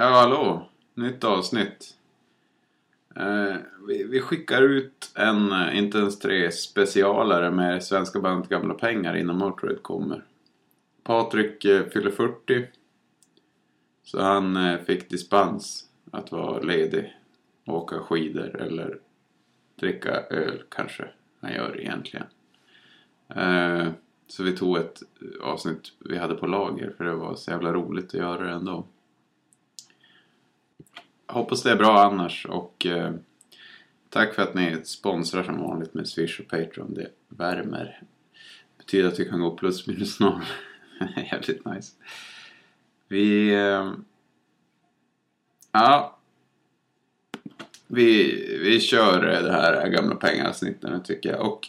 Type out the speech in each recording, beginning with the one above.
Ja, hallå. Nytt avsnitt. Eh, vi, vi skickar ut en eh, Inte ens tre specialare med Svenska bandet Gamla Pengar innan Motörhead kommer. Patrik eh, fyller 40. Så han eh, fick dispens att vara ledig. Åka skidor eller dricka öl kanske han gör egentligen. Eh, så vi tog ett eh, avsnitt vi hade på lager för det var så jävla roligt att göra det ändå. Hoppas det är bra annars och eh, tack för att ni sponsrar som vanligt med Swish och Patreon. Det värmer. Betyder att vi kan gå plus minus noll. Jävligt nice. Vi... Eh, ja. Vi, vi kör det här gamla pengaravsnittet nu tycker jag. Och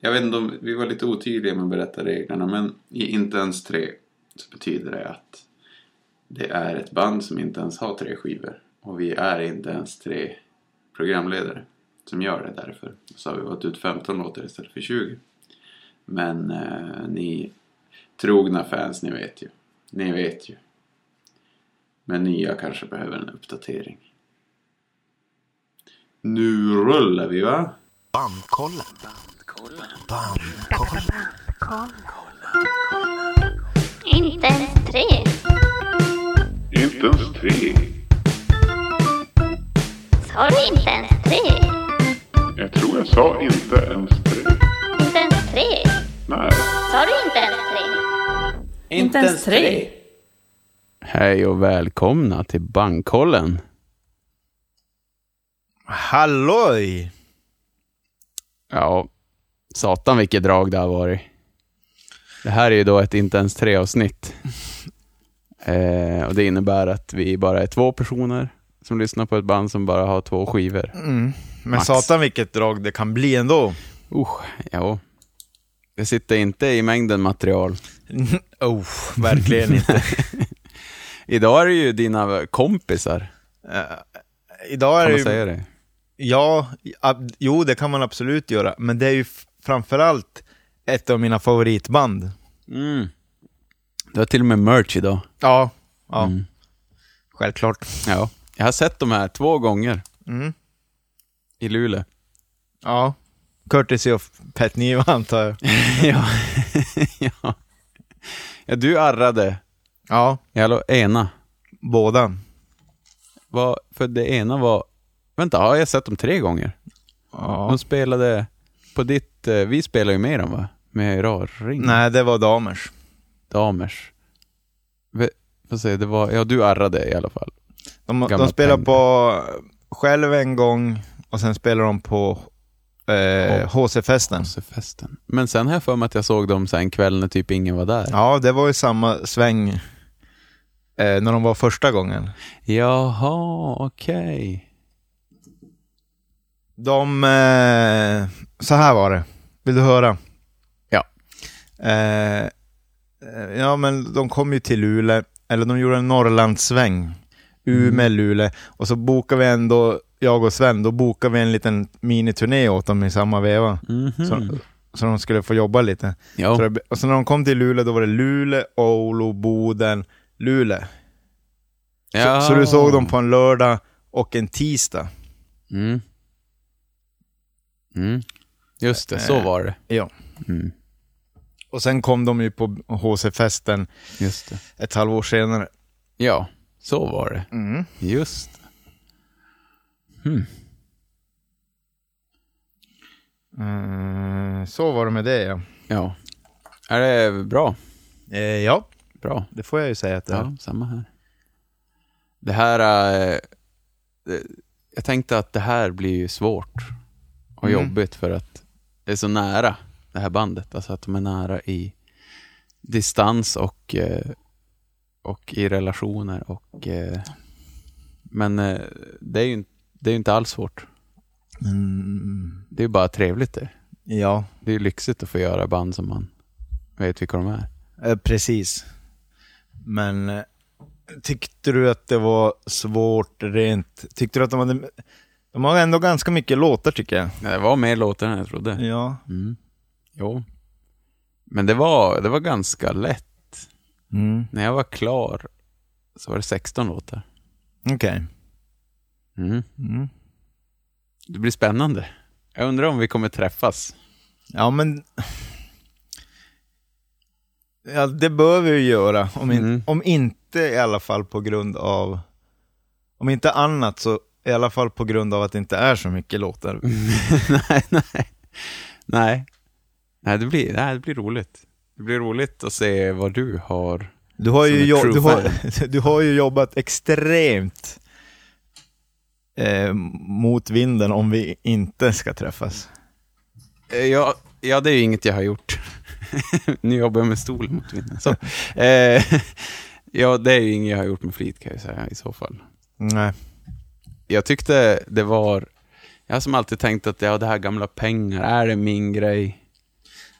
jag vet inte om vi var lite otydliga med att berätta reglerna men i inte ens tre så betyder det att det är ett band som inte ens har tre skivor. Och vi är inte ens tre programledare som gör det därför. Så har vi valt ut 15 låtar istället för 20. Men eh, ni trogna fans, ni vet ju. Ni vet ju. Men nya kanske behöver en uppdatering. Nu rullar vi va? Bandkollen. Bandkollen. Inte ens tre. Inte ens tre. Sa du inte ens tre? Jag tror jag sa inte ens tre. Inte ens tre? Nej. Sa du inte ens tre? Inte ens tre. Hej och välkomna till Bankkollen. Halloj! Ja, satan vilket drag det har varit. Det här är ju då ett inte ens tre avsnitt. Eh, och det innebär att vi bara är två personer som lyssnar på ett band som bara har två skivor. Mm. Men Max. satan vilket drag det kan bli ändå. Usch, ja. Det sitter inte i mängden material. oh, verkligen inte. Idag är det ju dina kompisar. Eh, idag är Kan man ju... säga det? Ja, ab- jo det kan man absolut göra. Men det är ju f- framförallt ett av mina favoritband. Mm. Du har till och med merch idag. Ja, ja. Mm. Självklart. Ja. Jag har sett de här två gånger Mm. i Luleå. Ja. Courtesy of Pet Neo antar jag. ja. ja. ja. Du arrade Ja, alla ena. båda. Var, för det ena var... Vänta, har jag sett dem tre gånger? Ja. De spelade på ditt... eh, Vi spelar ju med dem va? Med Raring. Nej, det var damers. Damers. Får se, det var... Ja, du arrade i alla fall. De, de spelar pengar. på själv en gång och sen spelar de på eh, HC-festen. festen. Men sen har jag för mig att jag såg dem så här en kväll när typ ingen var där. Ja, det var ju samma sväng eh, när de var första gången. Jaha, okej. De, eh, så här var det. Vill du höra? Ja. Eh, eh, ja, men de kom ju till Luleå, eller de gjorde en Norrlandssväng. Umeå, Luleå. Och så bokade vi ändå, jag och Sven, då bokade vi en liten miniturné åt dem i samma veva. Mhm. Så, så de skulle få jobba lite. Så det, och så när de kom till Luleå, då var det Luleå, Oulu, Boden, Luleå. Ja. Så, så du såg dem på en lördag och en tisdag. Mm. Mm. Just det, så Eh, var det. Ja. Mm. Och sen kom de ju på HC-festen ett halvår senare. Ja, så var det. Mm. Just. Hmm. Mm, så var det med det ja. Ja. Är det bra? Eh, ja, Bra. det får jag ju säga att det är. Ja, samma här. Det här... det- jag tänkte att det här blir ju svårt och Mm. jobbigt för att det är så nära, det här bandet. Alltså att de är nära i distans och, eh, och i relationer. Och, eh, men eh, det är ju inte- det är inte alls svårt. Mm, Det är ju bara trevligt det. ja, Det är ju lyxigt att få göra band som man vet vilka de är. eh, precis. Men eh, tyckte du att det var svårt rent? Tyckte du att de hade... De har ändå ganska mycket låtar tycker jag. Det var mer låtar än jag trodde. Ja. Mm. Jo. Men det var, det var ganska lätt. Mm. När jag var klar så var det 16 låtar. Okej. Mm. Mm. Det blir spännande. Jag undrar om vi kommer träffas. Ja, men... Ja, det bör vi ju göra. Om, in, Mm. om inte i alla fall på grund av... Om inte annat så i alla fall på grund av att det inte är så mycket låtar. nej, nej. Nej. Nej, det blir, nej, det blir roligt. Det blir roligt att se vad du har. Du har, ju, jo, du, har, du har ju jobbat extremt eh, mot vinden om vi inte ska träffas. Eh, Ja, ja, det är ju inget jag har gjort. nu jobbar jag med stol mot vinden. Så. Eh, ja, det är ju inget jag har gjort med flit kan jag säga i så fall. Nej. Jag tyckte det var... Jag har som alltid tänkt att ja, det här gamla pengar, är det min grej?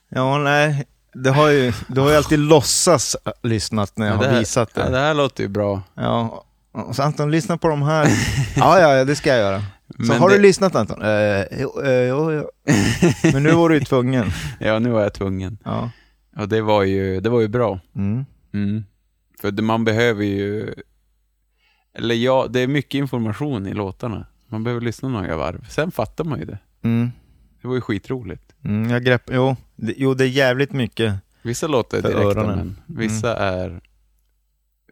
Ja, nej. Det har ju, du har ju alltid låtsas lyssnat när jag har här, visat det. Ja, det här låter ju bra. Ja, så Anton, lyssna på de här. ja, ja, ja, det ska jag göra. Så Men har det- du lyssnat Anton? Eh, jo, eh, jo, jo. Men nu var du ju tvungen. Ja, nu var jag tvungen. Ja. Och det var ju, det var ju bra. Mm. Mm. För man behöver ju... Eller ja, det är mycket information i låtarna. Man behöver lyssna några varv. Sen fattar man ju det. Mm. Det var ju skitroligt. Mm, jag grepp, jo, det, jo, det är jävligt mycket. Vissa låtar är direkta, öronen. men vissa är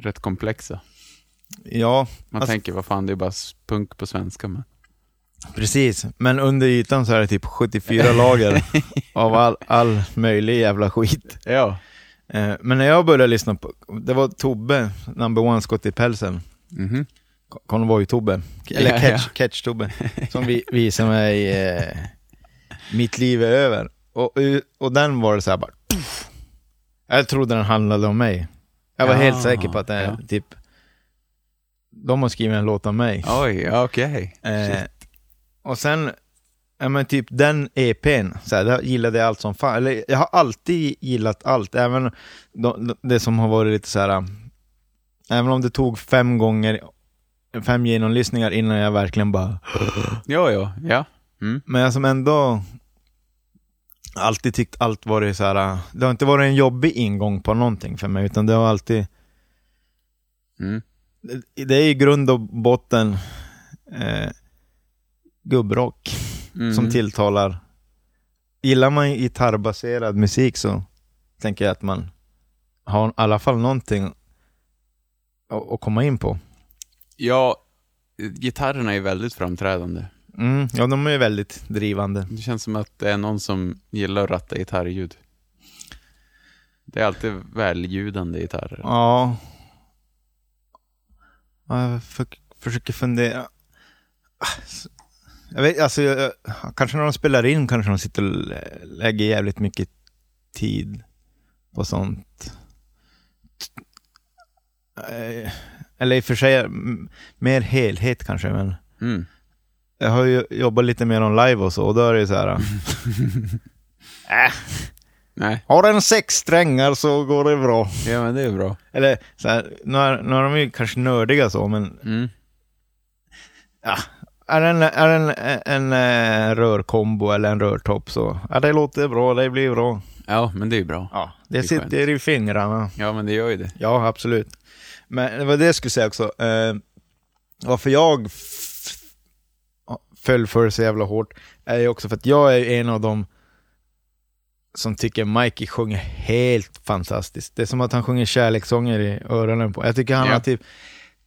rätt komplexa. Ja, Man Alltså- tänker, vad fan, det är bara punk på svenska. Men... precis. Men under ytan så är det typ 74 lager av all, all möjlig jävla skit. Ja. Eh, men när jag började lyssna på, det var Tobbe, number one skott i pälsen. Mhm. Konvoj-Tobbe, eller Ja, catch, catch-Tobbe, som vi, visade mig eh, Mitt liv är över. Och, och den var det så här bara... Tuff. Jag trodde den handlade om mig. Jag var Ja, helt säker på att det är ja. typ... De har skrivit en låt om mig. Oj, okej. Eh, Shit. och sen, ja men typ den EPn, så här, där gillade jag allt som fan. Eller jag har alltid gillat allt, även de, det som har varit lite så här. Även om det tog fem gånger, fem genomlyssningar innan jag verkligen bara... Ja, ja, ja. Mm. Men jag som ändå alltid tyckt allt varit så här. Det har inte varit en jobbig ingång på någonting för mig, utan det har alltid... Mm. Det är i grund och botten eh, gubbrock Mm. som tilltalar. Gillar man gitarrbaserad musik så tänker jag att man har i alla fall någonting att, att komma in på. Ja, gitarrerna är väldigt framträdande. Mm, ja, de är väldigt drivande. Det känns som att det är någon som gillar att ratta gitarrljud. Det är alltid välljudande gitarrer. Ja. Ja, Jag för, försöker fundera. Ah, Jag vet, alltså, jag, kanske när de spelar in kanske de sitter och lä- lägger jävligt mycket tid på sånt. Eh, Eller i och för sig, mer helhet kanske, men Mm. Jag har ju jobbat lite mer on live och så, och då är det ju så här. äh, Nej, har den sex strängar så går det bra. ja men det är bra. Eller så här, nu, är, nu är de ju kanske nördiga så, men Mm. ja, är det en, är det en, en, eh, rörkombo eller en rörtopp så, ja det låter bra, det blir bra. Ja, men det är ju bra. Ja, det, Det sitter i fingrarna. Ja, men det gör ju det. Ja, absolut. Men det var det jag skulle säga också. Eh, varför jag föll för så jävla hårt är ju också för att jag är en av dem som tycker Mikey sjunger helt fantastiskt. Det är som att han sjunger kärlekssånger i öronen på. Jag tycker han Ja. har typ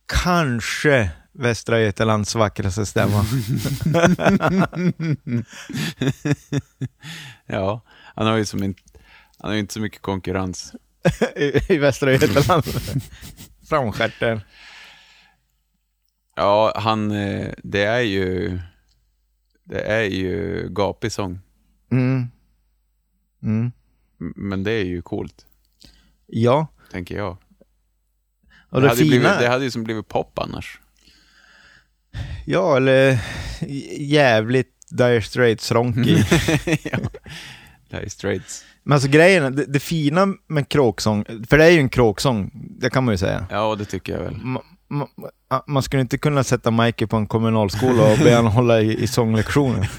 kanske Västra Götalands vackraste stämma. ja, han har ju som inte, han har inte så mycket konkurrens. I, I Västra Götaland. Framstjärten. Ja, han, eh, det är ju, det är ju gapig sång. Mm. Mm. Men det är ju coolt, Ja. tänker jag. Och det, det, hade fina... blivit, det hade ju som blivit pop annars. Ja, eller jävligt Dire Straits-ronkig. ja. Är straights. Men alltså grejen, det, det fina med kråksång, för det är ju en kråksång, det kan man ju säga. Ja, det tycker jag väl. Ma, ma- man skulle inte kunna sätta Mikey på en kommunalskola och be honom hålla i, i sånglektioner.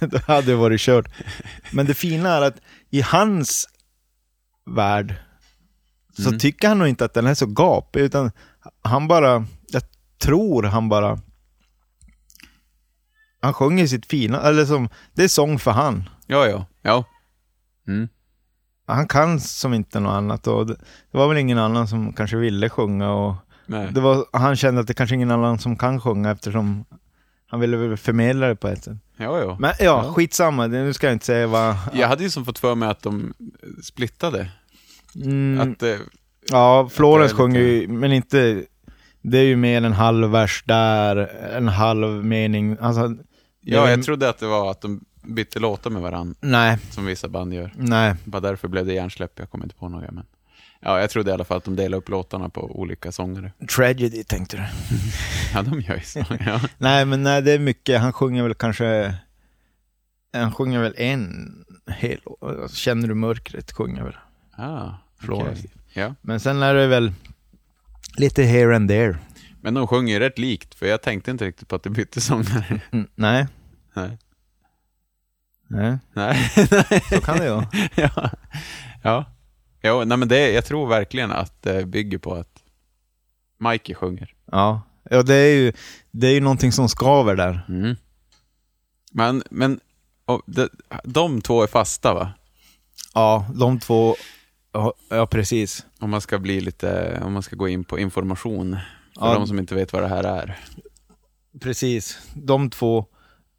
det hade varit kört. Men det fina är att i hans värld så Mm. tycker han nog inte att den är så gapig, utan han bara, jag tror han bara... Han sjunger sitt fina, eller som, det är sång för han. Ja, ja. Ja. Mm. Han kan som inte något annat och det, det var väl ingen annan som kanske ville sjunga och Nej. det var, han kände att det kanske ingen annan som kan sjunga eftersom han ville väl förmedla det på ett sätt. Ja, ja. Men ja, skitsamma, det- nu ska jag inte säga vad... Jag hade ju som fått för mig att de splittade. Mm, Att, eh, ja, Florens att det är sjunger ju, men inte... Det är ju mer en halv vers där, en halv mening. Alltså, ja, jag trodde att det var att de bytte låtar med varandra, Nej, som vissa band gör. nej. Bara därför blev det hjärnsläpp, jag kommer inte på några. Men... Ja, jag trodde i alla fall att de delade upp låtarna på olika sångare. Tragedy tänkte du. Ja, de gör ju så. Ja. Nej, men nej, det är mycket. Han sjunger väl kanske... Han sjunger väl en hel... Känner du mörkret sjunger väl. Ah, okej. Ja. Men sen är det väl lite here and there. Men de sjunger ju rätt likt, för jag tänkte inte riktigt på att de bytte sångare. Mm, nej, Nej. nej, Nej. så kan det vara. ja. Ja. Ja nej, men det, jag tror verkligen att det bygger på att Mikey sjunger. Ja, ja det är ju det är ju någonting som skaver där. Mm. Men, men och de, de två är fasta va? Ja, de två, ja, ja precis. Om man ska bli lite, om man ska gå in på information. För Ja. de som inte vet vad det här är. Precis. De två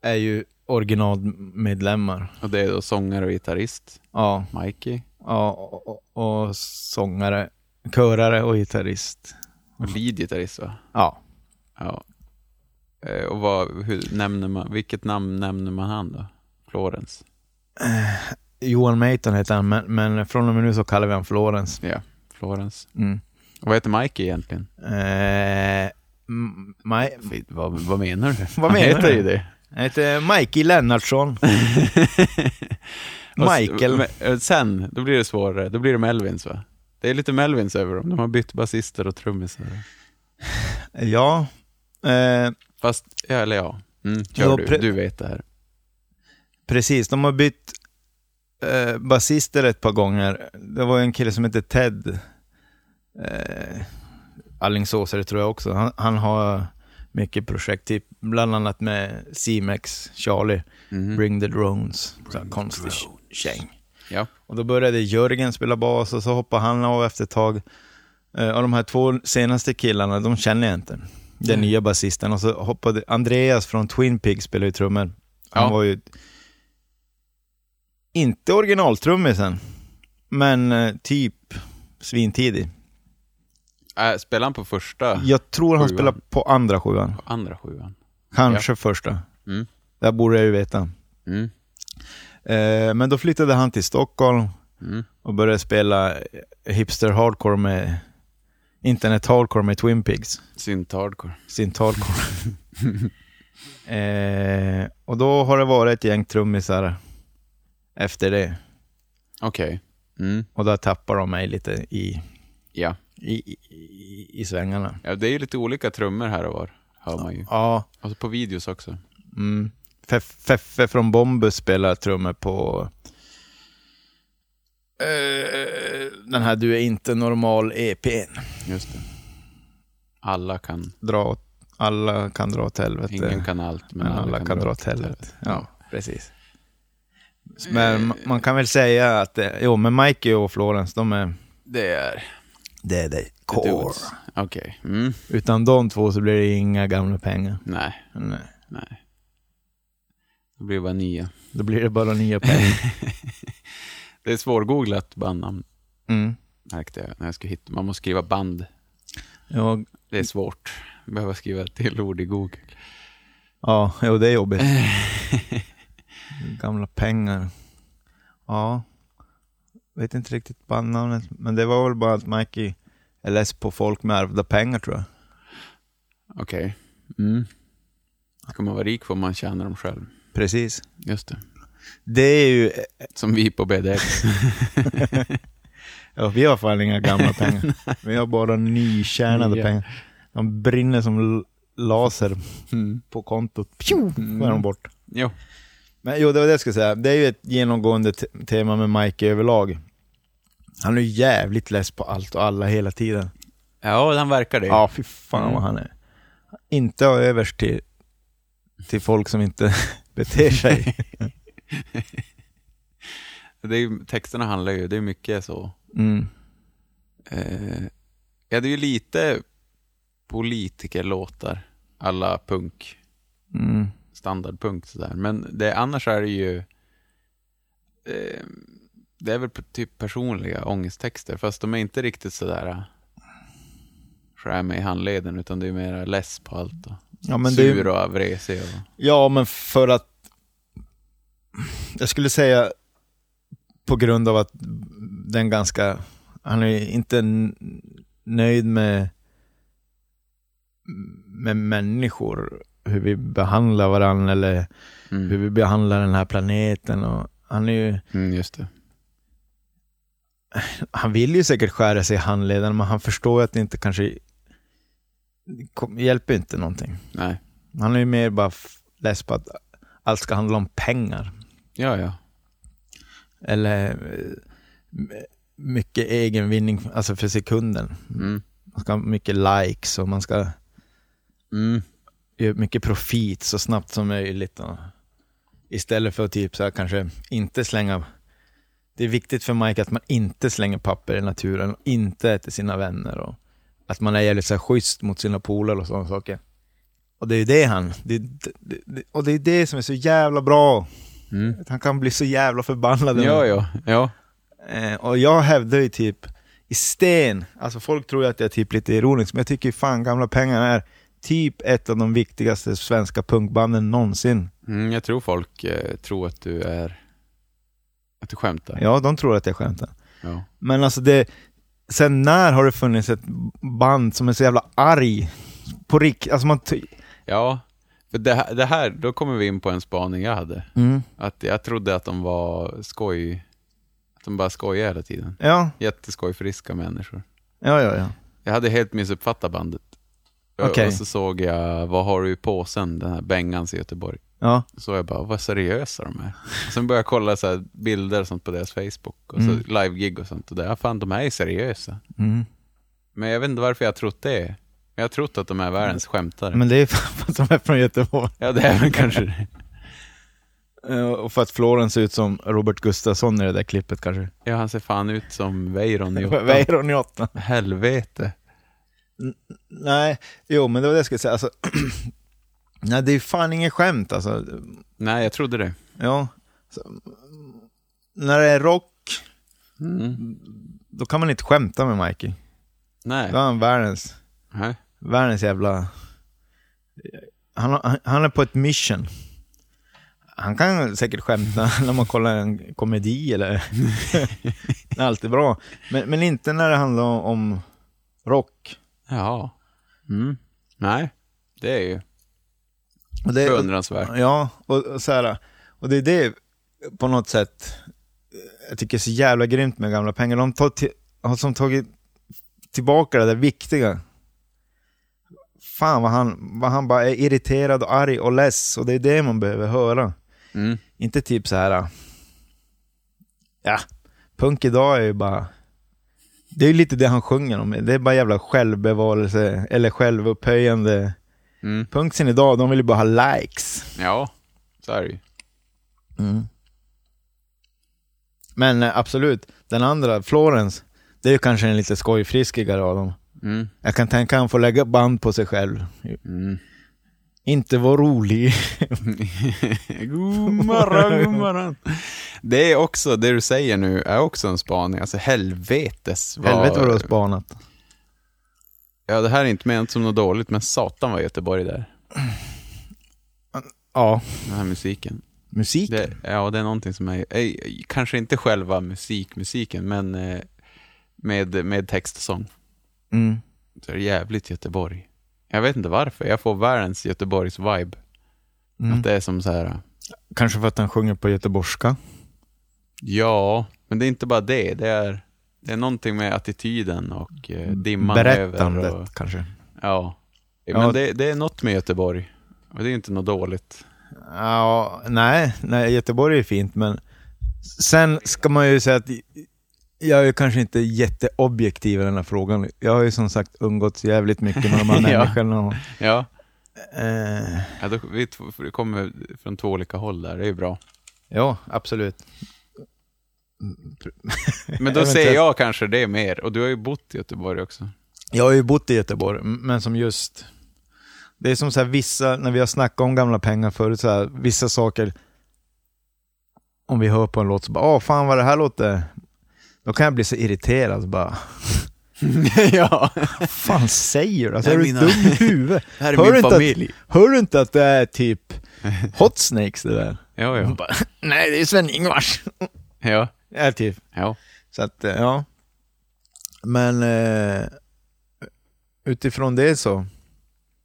är ju originalmedlemmar. Och det är då sångare och gitarrist, Ja, Mikey. Ja och, och, och sångare, körare och gitarrist. Och lead-gitarrist va? Ja. Ja. Eh, Och vad, hur nämner man, vilket namn nämner man han då? Florence? Johan Mayton heter han, men, men från och med nu så kallar vi han Florence. Ja, Florence. Mm. Och vad heter Mikey egentligen? Eh, Maj- Vad, vad menar du? Vad Han menar heter du? ju det. Han heter Mikey Lennartsson. Och Michael. men, eh, Sen, då blir det svårare. Då blir det Melvins va? Det är lite Melvins över dem. De har bytt basister och trummisar. Ja. Eh, Fast, ja, eller ja. Mm, kör du. Du vet det här. precis, de har bytt eh, basister ett par gånger. Det var en kille som heter Ted. Eh, Allingsåsare tror jag också. Han, han har mycket projekt, typ, bland annat med C-Mex, Charlie, Mhm. Bring the Drones. Så här konstig käng. Ja. Och då började Jörgen spela bas och så hoppade han av efter ett tag. Eh, och de här två senaste killarna, de känner jag inte. Den nya basisten. Och så hoppade Andreas från Twin Pigs spelade ju trummor. Han Ja. var ju inte originaltrummisen, men eh, typ svintidig. Äh, spelar han på första? Jag tror han Sjuan. spelar på andra sjuan. På andra sjuan? Kanske första. Mm. Det borde jag ju veta. Mm. Eh, men då flyttade han till Stockholm Mm. och började spela hipster hardcore med internet hardcore med Twin Pigs. Synt hardcore. Sin hardcore. eh, och då har det varit ett gäng trummisar efter det. Okej. Mm. Och då tappar de mig lite i, Ja. i, i, i, i svängarna. ja, det är ju lite olika trummor här och var. Hör man ju. Ja, Alltså på videos också. mm. Feff- Feffe från Bombus spelar trummor på eh, den här Du är inte normal EPn. Just det. Alla kan, Dra alla kan dra åt helvete. ingen kan allt, men, men alla kan dra åt helvete. Ja, precis. Men ma- man kan väl säga att, eh, jo men Mikey och Florence, de är, Det är det är det core. Okej. Mm. Utan de två så blir det inga gamla pengar. Nej, Nej. nej. Det blir bara nya. Då blir det bara nya pengar. Det är svårgooglat bandnamn, Mm. märkte jag när jag skulle hitta. Man måste skriva band. Ja, Det är svårt. Behöva skriva ett till ord i Google. ja, jo det är jobbigt. Gamla pengar. Ja. Vet inte riktigt bandnamnet, men det var väl bara att Mikey är less på folk med ärvda pengar tror jag. Okej. Mm. Ska man vara rik får man tjäna dem själv. Precis. Just det. Det är ju, Som vi på BDX. ja, vi har fan inga gamla pengar. Vi har bara nytjänade Nya. pengar. De brinner som laser Mm. på kontot. Pju, var de bort. Jo. Men jo, det var det jag skulle säga. Det är ju ett genomgående te- tema med Mike överlag. Han är ju jävligt less på allt och alla hela tiden. Ja, han verkar det. Ja, fy fan Mm. vad han är. inte ha övers till, till folk som inte beter sig. Det är, texterna handlar ju, det är mycket så. Mm. Eh, ja, det är ju lite politikerlåtar, alla punk, Mm. standardpunk sådär. Men det, annars är det ju, eh, det är väl typ personliga ångesttexter, fast de är inte riktigt sådär äh, skär mig i handleden, utan det är mer less på allt. Och Ja, men det sur och vresig. Och, Ja, men för att... Jag skulle säga på grund av att den ganska... Han är inte nöjd med, med människor, hur vi behandlar varandra eller hur mm, vi behandlar den här planeten. Och han, är ju, mm, just det. han vill ju säkert skära sig i handleden, men han förstår ju att det inte kanske det kom- hjälper inte någonting. Nej. Han är ju mer bara less på att allt ska handla om pengar. Ja, ja. Eller eh, mycket egenvinning, alltså för sekunden. Mm. Man ska ha mycket likes och man ska Mm. göra mycket profit så snabbt som möjligt. Och istället för att typ så här kanske inte slänga det är viktigt för Mike att man inte slänger papper i naturen, och inte äter sina vänner och att man är jävligt så här schysst mot sina polare och sådana saker. Och det är ju det han, det, det, det, och det är det som är så jävla bra. Mm. Att han kan bli så jävla förbannad. Ja, ja, ja. Eh, och jag hävdar ju typ i sten, alltså folk tror ju att jag är typ lite ironisk, men jag tycker fan Gamla Pengar är typ ett av de viktigaste svenska punkbanden någonsin. Mm, jag tror folk eh, tror att du är... Att du skämtar. Ja, de tror att jag skämtar. Ja. Men alltså det, sen när har det funnits ett band som är så jävla arg? På rikt, alltså man... Ja, för det här, det här, då kommer vi in på en spaning jag hade. Mm. Att jag trodde att de var skoj, att de bara skojade hela tiden. Ja, Jätteskojfriska människor. ja, ja, ja. Jag hade helt missuppfattat bandet. Och- Okej. Och så såg jag, vad har du i påsen, den här Bengans i Göteborg. Ja, Så jag bara, vad seriösa de är. Och sen började jag kolla så här bilder och sånt på deras Facebook och så Mm. live-gig och sånt. Och ja, fan de är seriösa. mm. Men jag vet inte varför jag har trott det. Jag har trott att de är världens skämtare. men det är för att de är från Göteborg. Ja, det är väl kanske det. Eh, Och för att Florens ser ut som Robert Gustafsson i det där klippet kanske. Ja, han ser fan ut som Weiron i åttan. Weiron i åttan. Helvete. Nej, jo men det var det jag skulle säga. Alltså, nej, det är fan ingen skämt alltså. Nej, jag trodde det. Ja. Så, när det är rock, Mm. då kan man inte skämta med Mikey. Nej. Då är han världens, Nej. världens jävla... Han, han är på ett mission. Han kan säkert skämta när man kollar en komedi eller... det är alltid bra. Men, men inte när det handlar om, om rock. Ja. Mm. Nej, det är ju Och det, beundransvärt. Ja, och, och så här, och det är det på något sätt jag tycker är så jävla grymt med gamla pengar. De tar till, har som tagit tillbaka det där viktiga. Fan vad han, vad han bara är irriterad och arg och less och det är det man behöver höra. Mm. Inte typ så här. ja, punk idag är ju bara, det är ju lite det han sjunger om. Det är bara jävla självbevarelse eller självupphöjande. Mm. Punksen idag, de vill ju bara ha likes. Ja, så är det ju. Mm. Men eh, absolut, den andra, Florence, det är ju kanske en lite skojfriskigare av dem. Mm. Jag kan tänka att han får lägga band på sig själv. Mm. Inte vara rolig. god morgon, god morgon. Det är också, det du säger nu är också en spaning. Alltså helvetes vad... Helvete vad du har spanat. Ja, det här är inte menat som något dåligt, men satan var Göteborg där. Ja, Den här musiken. musik. Det, ja, det är någonting som är, eh, kanske inte själva musikmusiken, men eh, med, med text och sång. Mm. Så är det jävligt Göteborg. Jag vet inte varför, jag får världens Göteborgs-vibe. Mm. Att det är som så här, Kanske för att han sjunger på göteborgska. ja, men det är inte bara det. Det är, det är någonting med attityden och eh, dimman Berättandet över. Och, kanske. ja. Ja. Men det, det är något med Göteborg. Och det är inte något dåligt. Ja, nej, nej, Göteborg är fint, men sen ska man ju säga att jag är kanske inte jätteobjektiv i den här frågan. Jag har ju som sagt umgåtts jävligt mycket med de här Ja. människorna. Och Ja. Eh, Ja, då, vi kommer från två olika håll där, det är ju bra. ja, absolut. Men då ser jag kanske det mer, och du har ju bott i Göteborg också. Jag har ju bott i Göteborg, men som just... Det är som så här vissa, när vi har snackat om gamla pengar förut, så här, vissa saker... Om vi hör på en låt så bara, åh fan vad det här låter... Då kan jag bli så irriterad bara, ja, vad fan säger du? Alltså, är du mina- dum i huvudet? här är Hör min du inte att- familj. Hör du inte att det är typ Hot Snakes det där? Ja, ja. Bara, Nej, det är Sven-Ingvars. Ja, Ja, typ. ja. Så att, eh, ja. Men eh, utifrån det så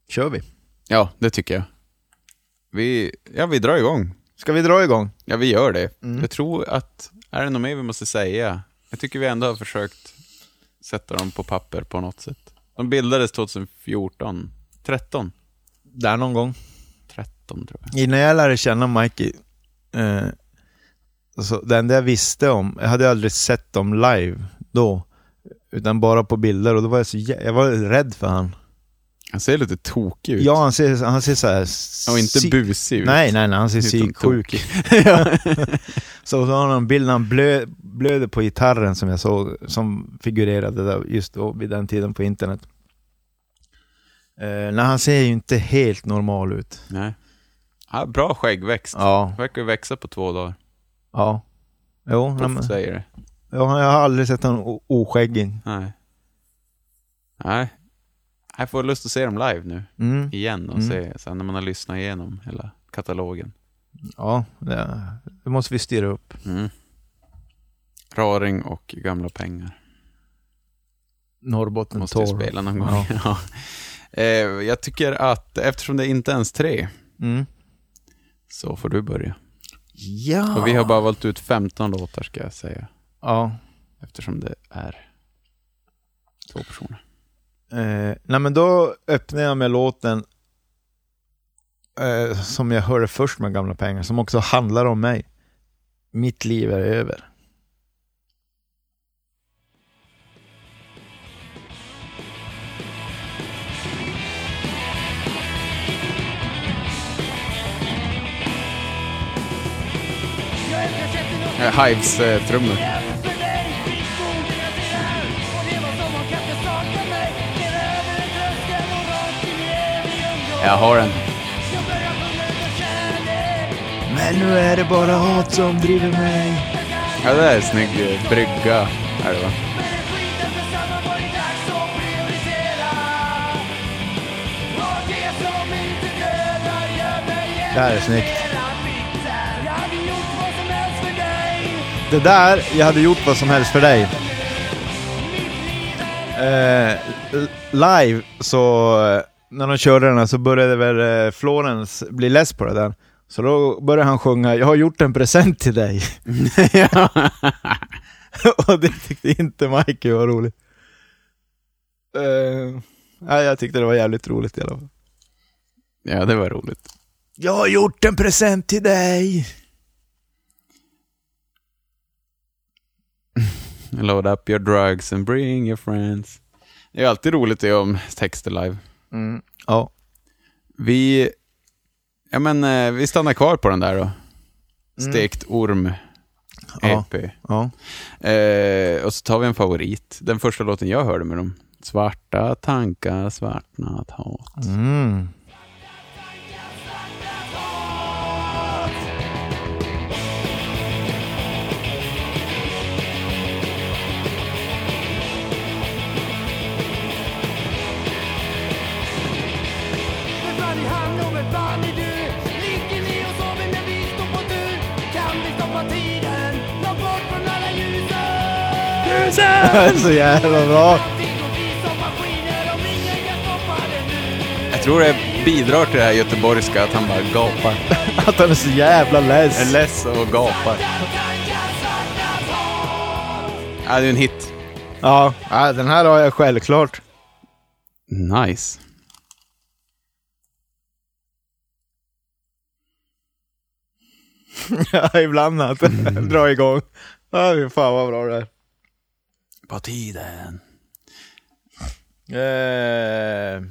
kör vi. ja det tycker jag. Vi, ja, vi drar igång. Ska vi dra igång? Ja, vi gör det. Mm. Jag tror att, är det något mer vi måste säga? Jag tycker vi ändå har försökt sätta dem på papper på något sätt. De bildades 2014, 13, Där någon gång. 13 tror jag. Innan jag lärde känna Mikey, eh, så det enda jag visste om, jag hade aldrig sett dem live då, utan bara på bilder och då var jag så jag var rädd för han. Han ser lite tokig ut. Ja, han ser, han ser så här... Och inte si- busig ut. Nej, nej, nej, han ser psyksjuk ut. Så så har han en bild när han blö, blöder på gitarren som jag såg, som figurerade där just då, vid den tiden på internet. Eh, nej, han ser ju inte helt normal ut. Nej. Ja, bra skäggväxt. Ja, Verkar växa på två dagar. Ja. Jo, nej, men, säger det. ja, jag har aldrig sett o- oskäggig. Nej. Nej. Jag får lust att se dem live nu, Mm. igen, och Mm. se sen när man har lyssnat igenom hela katalogen. Ja, det, det måste vi styra upp. Mm. Raring och gamla pengar. Norrbotten Måste vi spela någon gång. Ja. Ja. Eh, jag tycker att eftersom det inte ens tre, Mm. så får du börja. Ja. Och vi har bara valt ut 15 låtar ska jag säga. Ja. Eftersom det är två personer. Eh, nej men då öppnar jag med låten eh, som jag hörde först med Gamla Pengar, som också handlar om mig. Mitt liv är över. Eh, Hives eh. Jag har den. Men nu är det bara hat som driver mig. Ja, det är en snygg eh, brygga. Är det va? Det här är snyggt. Det där, jag hade gjort vad som helst för dig. Eh, live så, eh, när de körde den här så började väl eh, Florens bli less på det där. Så då började han sjunga, jag har gjort en present till dig. Och det tyckte inte Mikey var roligt. Ja, jag tyckte det var jävligt roligt i alla fall. ja, det var roligt. Jag har gjort en present till dig. Load up your drugs and bring your friends. Det är alltid roligt det om texter live. Mm. Ja. Vi, ja men eh, vi stannar kvar på den där då. Stekt orm Ja. EP. ja. Eh, och så tar vi en favorit. Den första låten jag hörde med dem. Svarta tankar, svartnat hat. Mm. Kan stoppa det nu Jag tror det bidrar till det här göteborgska att han bara gapar. Att han är så jävla Är less. less och gapar. Ja, det är en hit. Ja, den här har jag självklart. Nice. Ja, ibland att dra igång. Ja, fan vad bra det är. På tiden. Eh,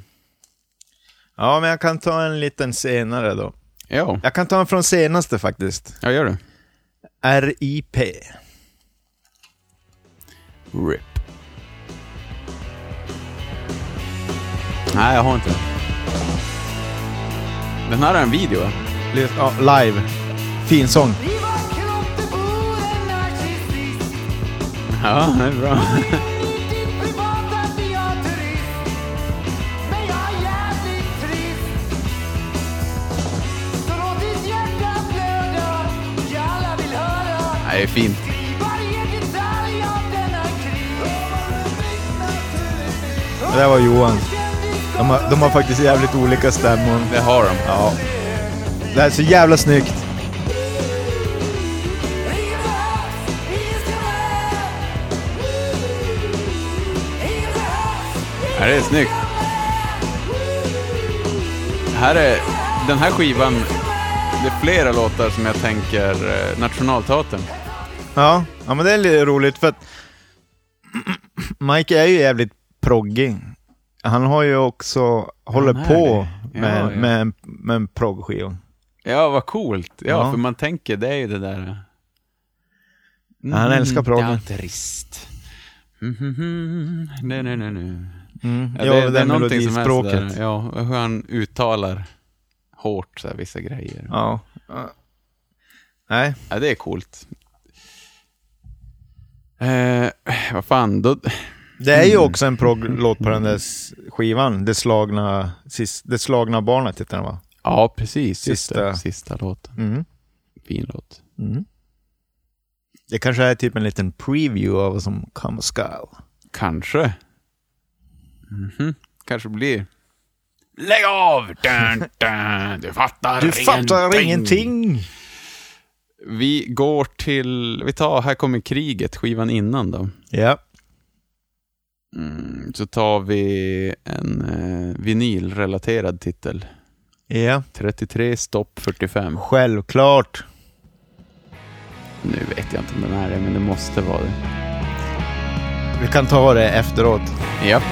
Ja, men jag kan ta en liten senare då. Ja, Jag kan ta en från senaste faktiskt. jag gör det. RIP. RIP. Nej, jag har inte. Den här är en video, va? Ja, live. Fin sång. Alla vill höra Nej, det är fint. Det där var Johan. De har, de har faktiskt jävligt olika stämmor. Det har de. Ja. Det här är så jävla snyggt. Det är snyggt. Här är, den här skivan, det är flera låtar som jag tänker eh, Nationalteatern. Ja, ja men det är lite roligt för att Mike är ju jävligt proggig. Han har ju också, håller på. Ja, med, ja. med, en- med en proggskiva. Ja, vad coolt. Ja, Ja. för man tänker, det är ju det där... Mm, Han älskar proggen. Ja, trist. Mhm, nej, nej, nej, nej. Mm. Ja, Ja, det, är någonting som är sådär, ja, hur han uttalar hårt så här, vissa grejer. Ja. Nej, Ja, det är coolt. Eh, vad fan, då... det är ju Mm. också en progglåt på den där skivan. Det slagna, sis, det slagna barnet heter den va? Ja, precis. Sista. sista låten. Mm. Fin låt. Mm. Det kanske är typ en liten preview av vad som komma skall. Kanske. Mhm. Kanske blir... Lägg av! Dun, dun. Du fattar Du fattar ingenting! Vi går till... Vi tar Här kommer kriget, skivan innan då. Ja. Mm, så tar vi en eh, vinylrelaterad titel. Ja, 33 stopp 45. självklart. Nu vet jag inte om den är det, men det måste vara det. Vi kan ta det efteråt. Ja.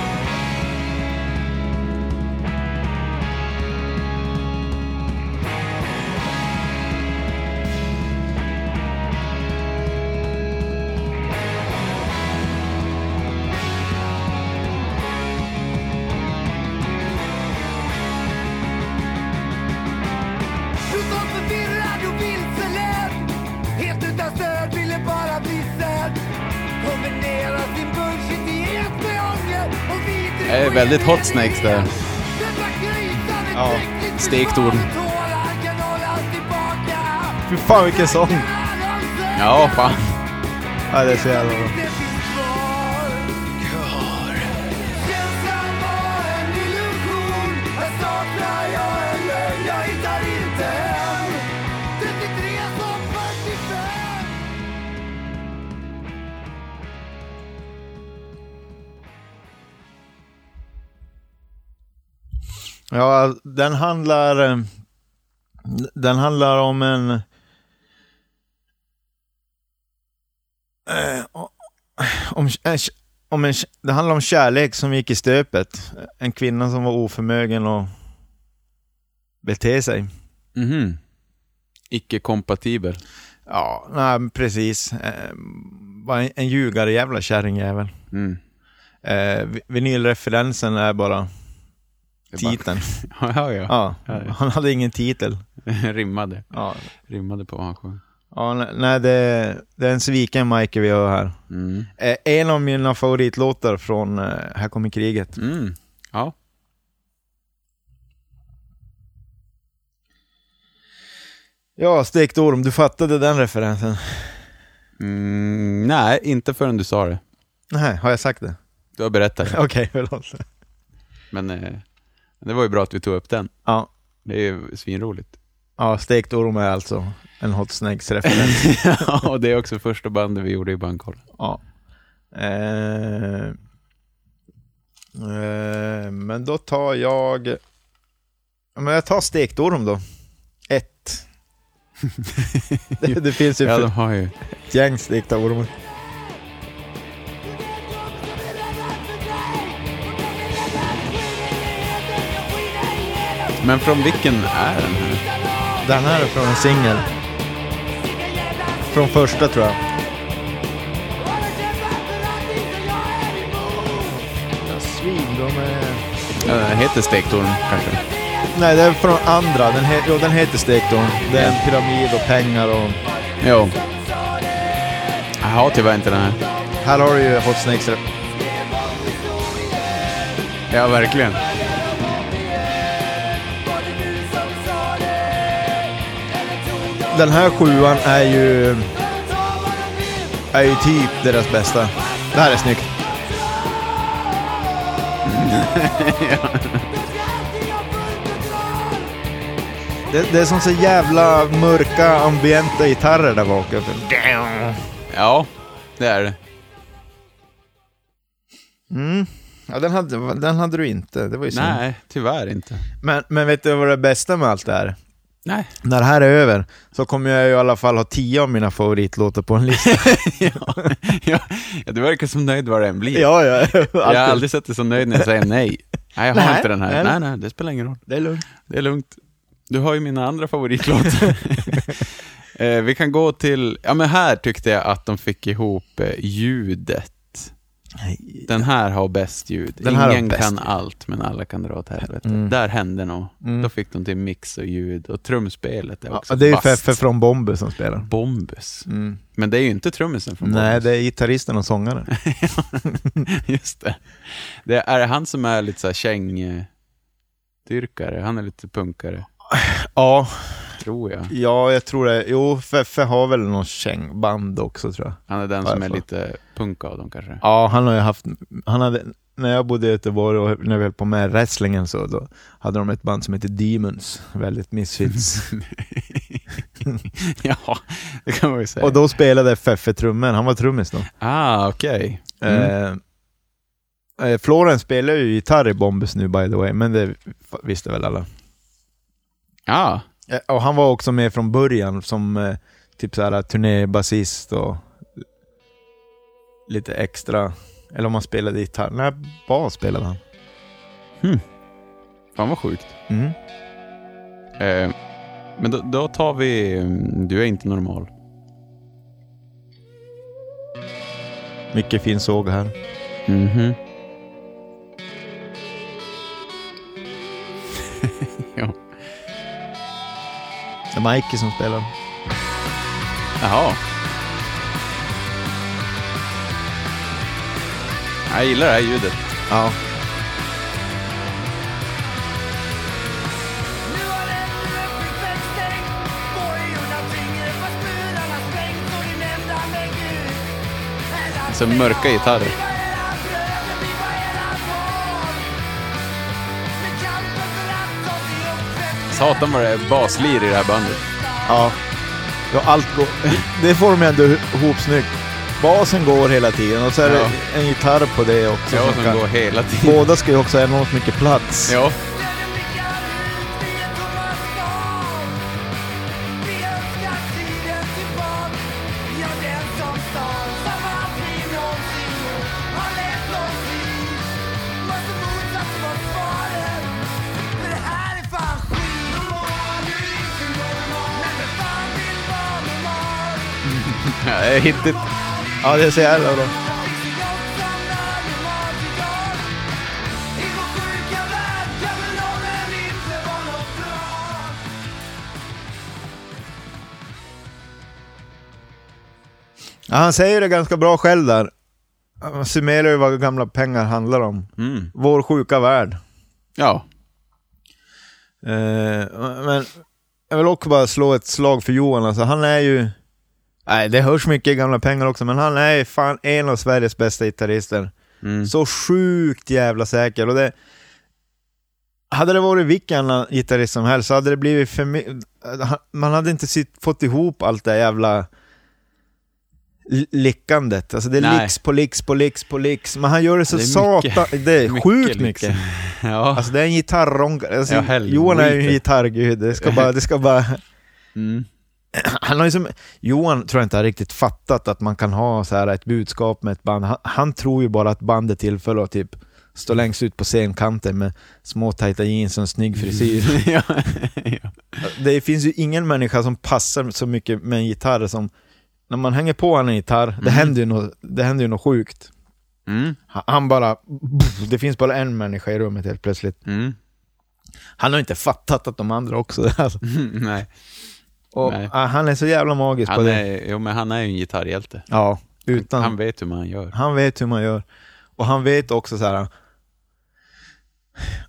Väldigt Hot Snakes där. Ja, stekt tillbaka Fy fan vilken sång! Ja, fan. Ja, det är så jävla bra. Ja, den handlar... eh, Den handlar om en... eh, Om, en- om en, det handlar om kärlek som gick i stöpet. En kvinna som var oförmögen att bete sig. Mhm. Icke-kompatibel. Ja, nej, precis. Eh, var en, en ljugare jävla kärringjävel. Mm. Eh, vi- vinylreferensen är bara- titeln. Ja, ja. ja. Han hade ingen titel. Rimmade. Ja, Rimmade på vad han sjöng. ja nej, nej det, det är en sviken Mike vi har här. Mm. Eh, en av mina favoritlåtar från eh, Här kommer kriget. Mm. Ja. Ja, stekt orm, du fattade den referensen? Mm, nej, inte förrän du sa det. Nej, har jag sagt det? Du har berättat det. Okej, förlåt. Men eh, det var ju bra att vi tog upp den. Ja, Det är ju svinroligt. ja, stekt orm är alltså en Hot Snakes-referens. ja, och det är också första bandet vi gjorde i Bandkollen. ja. Eh, eh, men då tar jag... Ja, Men jag tar stekt orm då. Ett. det, det finns ju Ja, de har ju... ett gäng stekta ormar. Men från vilken är den här? Den här är från en singel. Från första tror jag. Svin, de är... Ja, Den heter Stektorn kanske? Nej, det är från andra. Den, he... jo, den heter Stektorn. Det är en pyramid och pengar och... Jo. Jag har tyvärr inte den här. Här har du ju Hot Snakes. Ja, verkligen. Den här sjuan är ju... Är ju typ deras bästa. Det här är snyggt. det, det är som så jävla mörka ambienta gitarrer där bak. Ja, det är det. Mm. Ja, den hade, den hade du inte. Det var ju synd. Nej, tyvärr inte. Men, men vet du vad det bästa med allt det här? Nej. När det här är över så kommer jag ju i alla fall ha tio av mina favoritlåtar på en lista. ja, ja, du verkar så nöjd vad det än blir. ja, ja. jag har aldrig sett dig så nöjd när jag säger nej. Nej, jag har Nej, inte den här. nej. Nej, nej, det spelar ingen roll. Det är lugnt. Det är lugnt. Du har ju mina andra favoritlåtar. eh, vi kan gå till, ja men här tyckte jag att de fick ihop eh, ljudet. Den här har bäst ljud. Den här har Ingen bäst kan ljud. allt, men alla kan dra åt helvete. Mm. Där hände nog. Mm. Då fick de till mix och ljud och trumspelet är Ja, också det är ju vasst. Feffe från Bombe som spelar. Bombus. Mm. Men det är ju inte trummisen från Nej, Bombus. det är gitarristen och sångaren. Just det. det. Är det han som är lite så här kängdyrkare? Han är lite punkare, ja, tror jag. ja, jag tror det. Jo, Feffe har väl någon kängband också tror jag. Han är den som är lite punk av dem kanske. Ja, han har ju haft, han hade, när jag bodde i Göteborg och när vi höll på med wrestlingen så då hade de ett band som heter Demons, väldigt misfits. ja, det kan man ju säga. och då spelade Feffe trummor, han var trummis då. Ah, okej. Mm. Eh, eh, Florence spelar ju gitarr i Bombus nu by the way, men det visste väl alla. Ja, Eh, och han var också med från början som eh, typ såhär turnébasist och lite extra, eller om han spelade gitarr, nej bas spelade han. fan vad sjukt. Mm. Eh, men då, då tar vi mm, Du är inte normal. Mycket fin såg här. Mhm. ja. Det är Mikey som spelar. Jaha. Jag gillar det här ljudet. Ja. Nu har ännu Satan vad det är baslir i det här bandet. Ja. ja allt går, det får de ändå ihop snyggt. Basen går hela tiden och så är det en gitarr på det också. Ja, som som går hela tiden. Båda ska ju också ha enormt mycket plats. Ja. hittigt. Ja, det är så jävla bra. Ja, han säger det ganska bra själv där. Han summerar ju vad gamla pengar handlar om. Mm. Vår sjuka värld. Ja. Eh, men jag vill också bara slå ett slag för Johan. Alltså, han är ju... Nej, det hörs mycket gamla pengar också, men han är fan en av Sveriges bästa gitarrister. Mm. Så sjukt jävla säker. Och det, hade det varit vilken annan gitarrist som helst så hade det blivit för my- Man hade inte sitt, fått ihop allt det jävla lickandet. Alltså det är Nej. licks på licks på licks på licks. Men han gör det så mycket- satan... Det är mycket sjukt liksom. mycket. Ja. Alltså det är en gitarronkare. Alltså, Ja. Johan är ju en gitarrgud. Det ska bara... Det ska bara Mm. han har ju som, Johan tror jag inte har riktigt fattat att man kan ha så här ett budskap med ett band. Han, han tror ju bara att bandet är till för att typ Står längst ut på scenkanten med små tajta jeans och en snygg frisyr. ja. ja. Det finns ju ingen människa som passar så mycket med en gitarr som när man hänger på en gitarr, det, händer ju något, det händer ju något sjukt. Mm. Han- Han bara, det finns bara en människa i rummet helt plötsligt. Mm. Han har inte fattat att de andra också alltså. Nej. Och, Nej. ah, Han är så jävla magisk på Han det. är, jo, men han är ju en gitarrhjälte. Ja, utan, Han han, vet hur man gör. vet hur man gör. Och han vet också så här.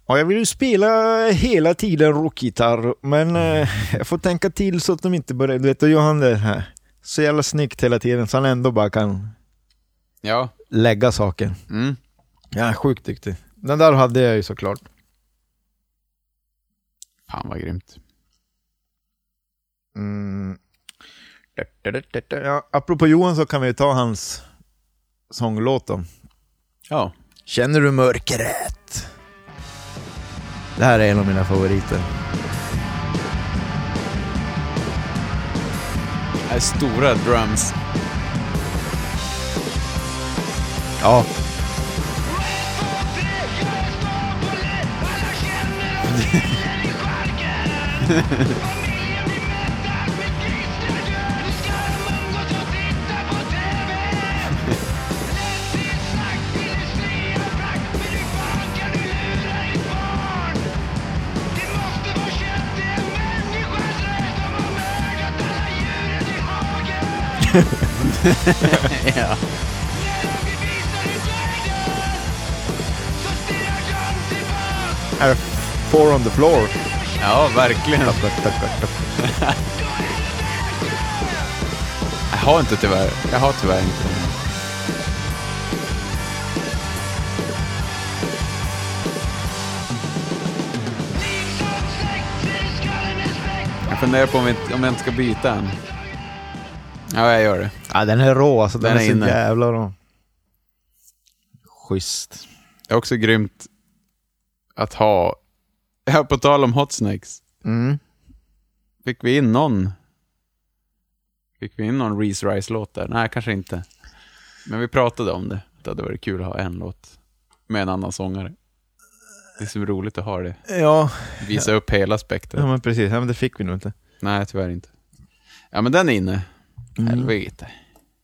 Ja, jag vill ju spela hela tiden rockgitarr, men eh, jag får tänka till så att de inte börjar, du vet, då gör han det här så jävla snyggt hela tiden så han ändå bara kan Ja. lägga saker. Mm. Ja, han sjukt duktig. Den där hade jag ju såklart. Fan vad grymt. Mm. Ja, apropå Johan så kan vi ta hans sånglåt då. Ja. Känner du mörkret? Det här är en av mina favoriter. Det är stora drums. Ja. ja. Här är Four on the floor. ja, verkligen. Jag har inte tyvärr. Jag har tyvärr inte. Jag funderar på om, vi, om jag inte ska byta en. Ja, jag gör det. Ja, den är rå alltså. Den, Den är, är så inne. jävla rå. Schysst. Det är också grymt att ha... Ja, på tal om Hot Snakes. Mm. Fick vi in någon? Fick vi in någon Reese Rice-låt där? Nej, kanske inte. Men vi pratade om det. Det hade varit kul att ha en låt med en annan sångare. Det är så roligt att ha det. Ja, Visa upp hela spektrat. ja, men precis. Ja, men det fick vi nog inte. Nej, tyvärr inte. Ja, men den är inne. Helvete.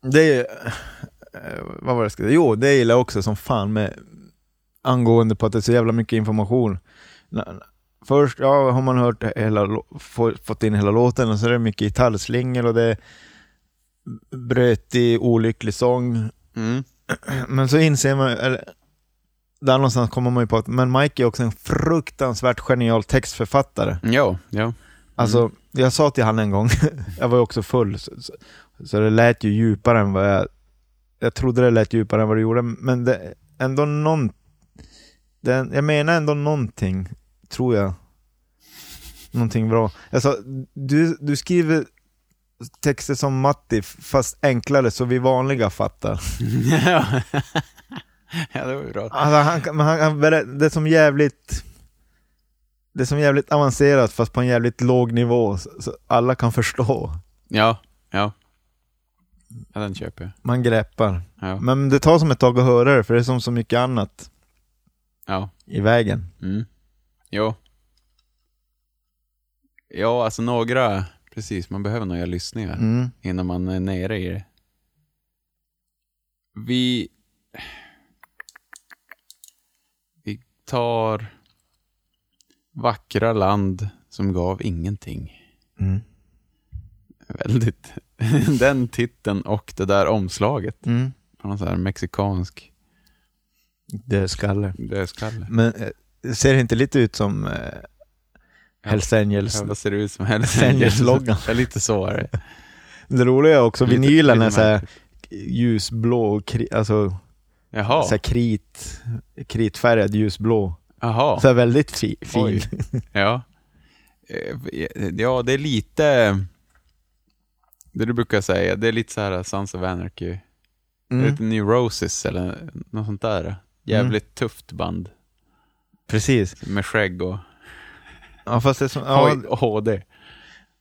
Det är... eh, vad var det jag skulle Jo, det gillar jag också som fan med angående på att det är så jävla mycket information. Först ja, har man hört hela, fått in hela låten och så är det mycket gitarrslingel och det är brötig, olycklig sång. Mm. Men så inser man, eller där någonstans kommer man ju på att men Mike är också en fruktansvärt genial textförfattare. Ja, ja. Alltså, jag sa till han en gång, jag var ju också full, så, så, så det lät ju djupare än vad jag... Jag trodde det lät djupare än vad det gjorde, men det ändå någon... Det, jag menar ändå någonting, tror jag. Någonting bra. Alltså, du, du skriver texter som Matti, fast enklare så vi vanliga fattar. ja. det var ju bra. Alltså, han, han, han, det är som jävligt... Det är som jävligt avancerat fast på en jävligt låg nivå, så alla kan förstå. Ja, ja. Ja, den köper jag. Man greppar. Ja, Men det tar som ett tag att höra det, för det är som så mycket annat ja. i vägen. Mm. Jo. Ja, alltså några, precis, man behöver några lyssningar Mm. innan man är nere i det. Vi... Vi tar Vackra land som gav ingenting. Mm. Väldigt... Den titeln och det där omslaget Mm. någon sån här mexikansk Det är skalle. dödskalle. Men eh, det ser inte lite ut som eh, Hells Angels? Ja, vad ser det ut som helst? Fenris-loggan. Ja, lite så är det. Det roliga är också, Lite- vinylen lite är så här ljusblå, alltså Jaha. så här krit, kritfärgad ljusblå. Jaha. Så här väldigt fi, fin. Oj. Ja. Eh, Ja, det är lite... Det du brukar säga, det är lite så här Sons of Anarchy. Mm. lite New Roses eller något sånt där. Jävligt tufft band. Precis. Med skägg och, Ja, fast det är som, ja, och HD.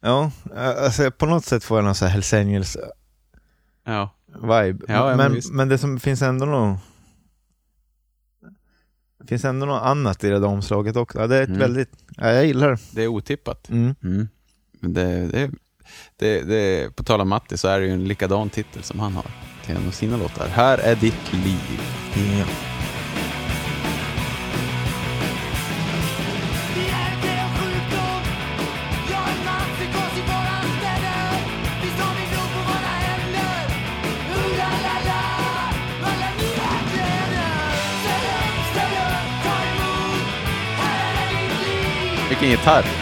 ja, alltså på något sätt får jag någon så här Hells Angels Ja. vibe. Ja, ja, men men, men det som finns ändå någon... Det finns ändå något annat i det där omslaget också. Ja, det är ett Mm. väldigt, ja, jag gillar det. Det är otippat. Mm. Mm. Men det, det, det, det, på tal om Matti så är det ju en likadan titel som han har till en av sina låtar. Här är ditt liv. Ja. Vi är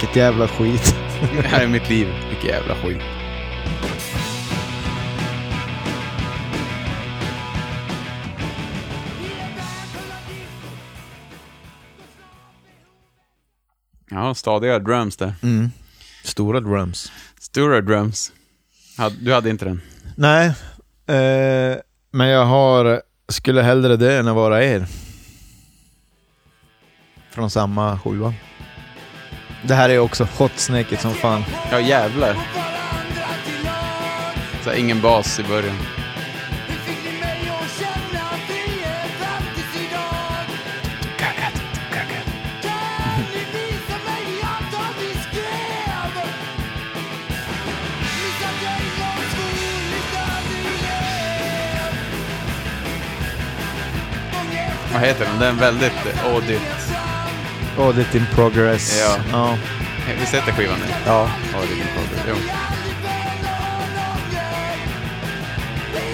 Vilket jävla skit. Det här är mitt liv. Vilken jävla skit. Ja, stadiga drums där. Mm. Stora drums. Stora drums. Du hade inte den? Nej, eh, men jag har, skulle hellre det än att vara er. Från samma sjua. Det här är också hotsnacket som fan. Ja, jävlar. Så här, ingen bas i början. Vad heter den? Den är väldigt audigt audit. In progress. Ja. ja. Visst heter skivan det? Ja. Audit in progress. Jo.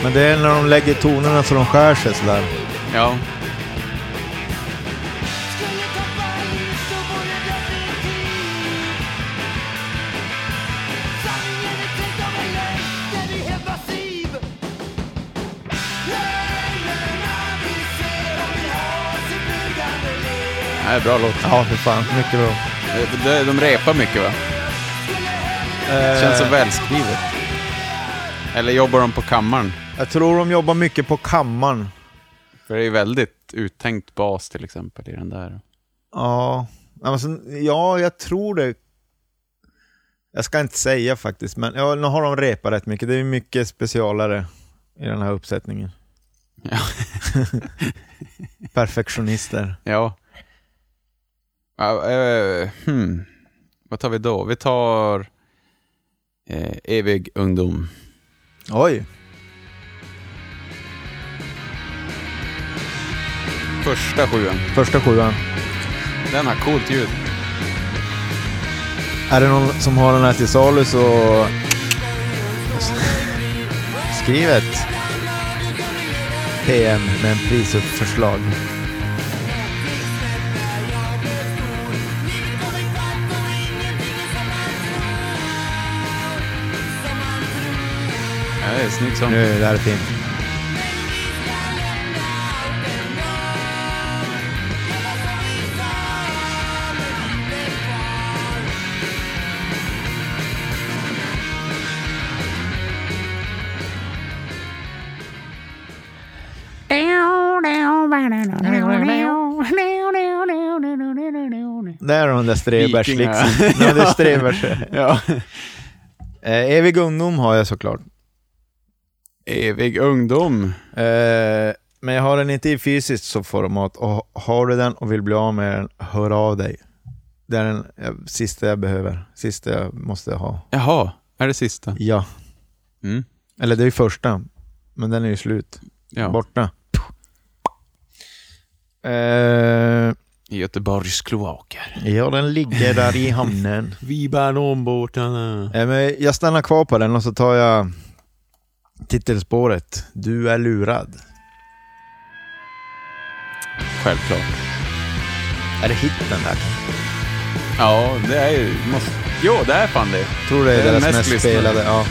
Men det är när de lägger tonerna så de skär sig sådär. Ja. Är bra låt. Ja, för fan. Mycket bra. De, de, repar mycket va? Känns så Eh, välskrivet. Eller jobbar de på kammaren? Jag tror de jobbar mycket på kammaren. För det är ju väldigt uttänkt bas till exempel i den där. Ja, alltså, ja, jag tror det. Jag ska inte säga faktiskt, men ja, nu har de repat rätt mycket. Det är mycket specialare i den här uppsättningen. Ja. Perfektionister. Ja. Ja eh, hmm. Vad tar vi då? Vi tar eh, Evig ungdom. Oj, Första sjuan. första sjuan. Den har coolt ljud. Är det någon som har den här till salu så skriv ett PM med en prisuppförslag. Är snygg sång. Nu, det här är fint. Där har de där liksom. Är Strebers. Ja. Eh, Evig ungdom har jag såklart. Evig ungdom. Eh, men jag har den inte i fysiskt så format. Och har du den och vill bli av med den, hör av dig. Det är den eh, sista jag behöver. Sista jag måste ha. Jaha, är det sista? Ja. Mm. Eller det är första. Men den är ju slut. Ja. Borta. Eh, I Göteborgs kloaker. ja, den ligger där i hamnen. Vi bär om båtarna. Eh, men jag stannar kvar på den och så tar jag titelspåret. Du är lurad. Självklart. Är det hitten där? Ja, det är ju... Måste... Jo, det är fan det. tror det är, Det är deras mest mest, spelade. Ja.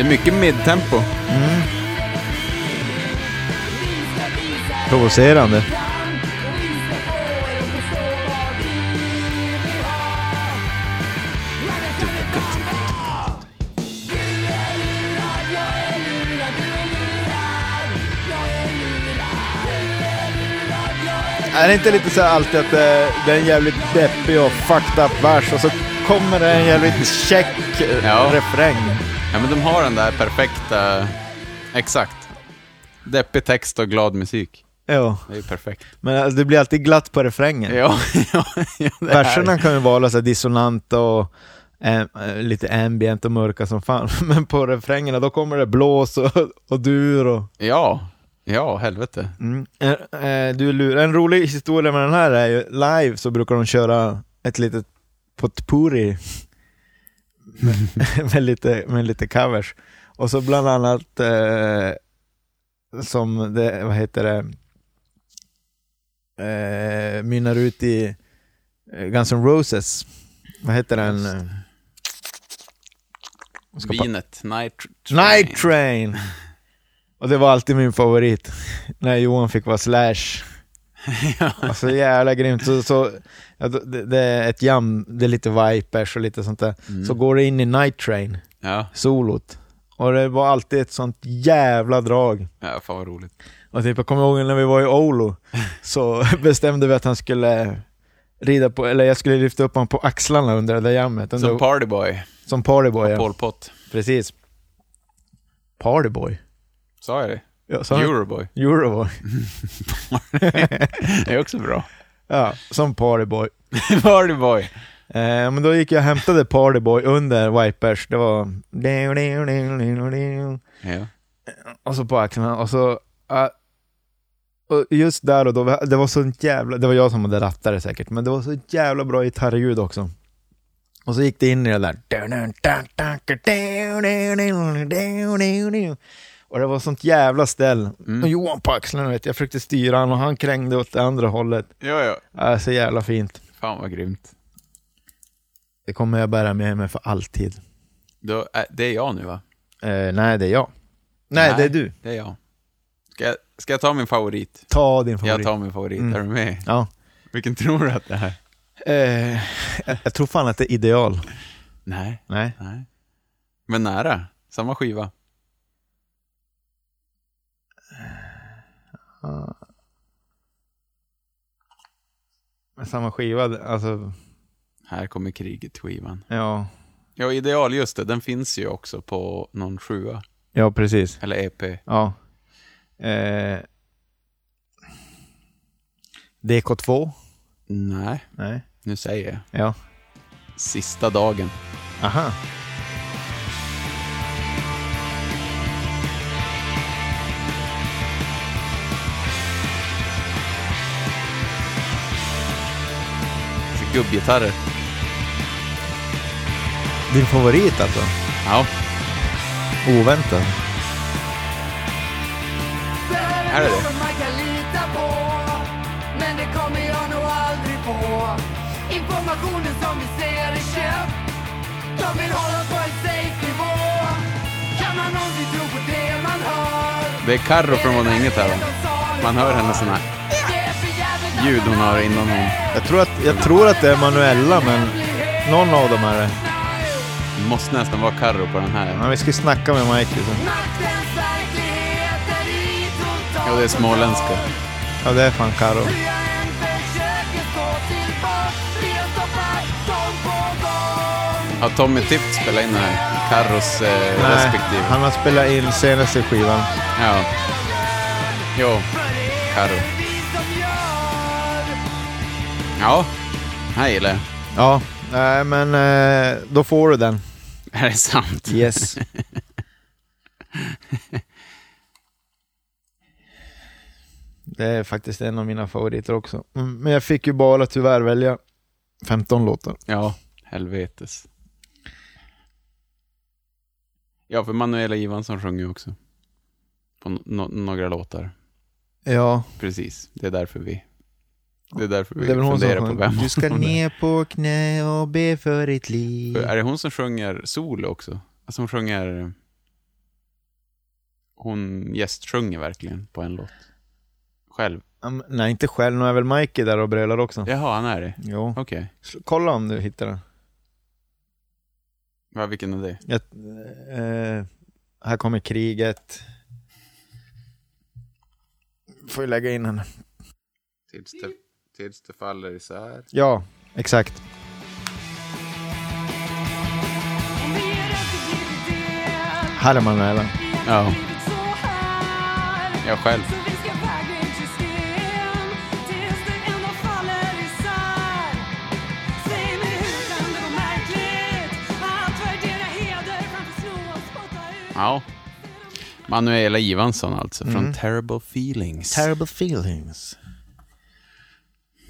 Det är mycket midtempo. Provocerande. Är det inte lite så alltid att det, det är en jävligt deppig och fucked up vers och så kommer det en jävligt check Ja. refräng? Ja, men de har den där perfekta... Exakt. Deppig text och glad musik. Ja, Det är ju perfekt. men alltså, det blir alltid glatt på refrängen. Ja, ja, ja Verserna kan ju vara så här dissonanta och eh, eh, lite ambient och mörka som fan, men på refrängerna då kommer det blås och, och dur och... Ja, ja, helvete. Mm. Eh, du lur. En rolig historia med den här är ju, live så brukar de köra ett litet potpourri med, lite, med lite covers. Och så bland annat eh, som det, vad heter det, eh, mynnar ut i eh, Guns N' Roses. Vad heter den? Vinet, Night Train. Night Train! Och det var alltid min favorit. När Johan fick vara Slash. Alltså jävla grymt. Så, så, ja, det, det är ett jam, det är lite Vipers och lite sånt där. Så går det in i Night Train, Ja, solot. Och det var alltid ett sånt jävla drag. ja, fan vad roligt. Och typ, jag kommer ihåg när vi var i Olo, så bestämde vi att han skulle rida på, eller jag skulle lyfta upp honom på axlarna under det där jammet. Under, Som Partyboy, som partyboy, ja. Pol Pot. Precis. Partyboy? Sa jag det? Ja, sa han- Euroboy. Euroboy. Det är också bra. Ja, som partyboy. Partyboy. Eh, men då gick jag och hämtade Partyboy under Vipers. Det var... Ja. Och så på axlarna och så... och just där och då, det var så jävla... Det var jag som hade rattat det säkert, men det var så jävla bra gitarrljud också. Och så gick det in i det där... Och det var sånt jävla ställ. Och Johan på axlarna vet jag, försökte styra han och han krängde åt det andra hållet. ja, ja. Ja, så jävla fint. Fan vad grymt. Det kommer jag bära med mig för alltid. Då, äh, det är jag nu va? Eh, nej, det är jag. Nej, det är du. Det är jag. Ska jag, ska jag ta min favorit? Ta din favorit. Jag tar min favorit. Mm. Är du med? Ja. Vilken tror du att det är? Eh, jag, jag tror fan att det är ideal. Nej, Nej. nej. Men nära. Samma skiva. Men Samma skiva, alltså, Här kommer kriget-skivan. ja. Ja, Ideal, just det. Den finns ju också på någon sjua. Ja, precis. Eller EP. Ja. Eh, DK2? Nej, Nej. nu säger jag. Ja. Sista dagen. Aha. Gubbgitarrer. Din favorit alltså? Ja, Oväntad. Är det det? något man kan lita på Men det kommer jag nog aldrig få Informationen som vi ser är köpt De vill hålla på en safe nivå Kan man någonsin tro på det man hör? det är Carro från Vad inget här? Man hör hennes såna här ljud hon har innan hon... Jag tror, att, jag tror att det är Manuella, men någon av dem är det. Det måste nästan vara Carro på den här. Ja, vi ska snacka med Mike. Liksom. I total Ja, det är småländska. Ja, det är fan gång Har Tommy Tift spelat in den här? Carros eh, Nej, respektive. han har spelat in senaste skivan. Ja. Jo, Carro. Gör Ja, här gillar jag. Ja, nej men eh, då får du den. Är det sant? Yes. Det är faktiskt en av mina favoriter också. Mm, Men jag fick ju bara tyvärr välja 15 låtar. Ja, helvetes. Ja, för Manuela Ivansson sjunger ju också. På no- några låtar. Ja, Precis, det är därför vi... Det är därför vi det är väl hon som funderar på vem Du ska ner på knä och be för ditt liv. Är det hon som sjunger solo också? Alltså hon sjunger... hon gästsjunger verkligen på en låt. Själv. Um, nej, inte själv. Nu är väl Mikey där och brölar också. Jaha, han är det. Jo. Okej. Kolla om du hittar den. Va, vilken är det? Jag, eh, här kommer kriget. Får ju lägga in henne. Tills det, tills det faller isär. Ja, exakt. Här är man även. Ja. Jag själv. Ja. Manuela Ivansson alltså, från Mm. Terrible Feelings. Terrible feelings.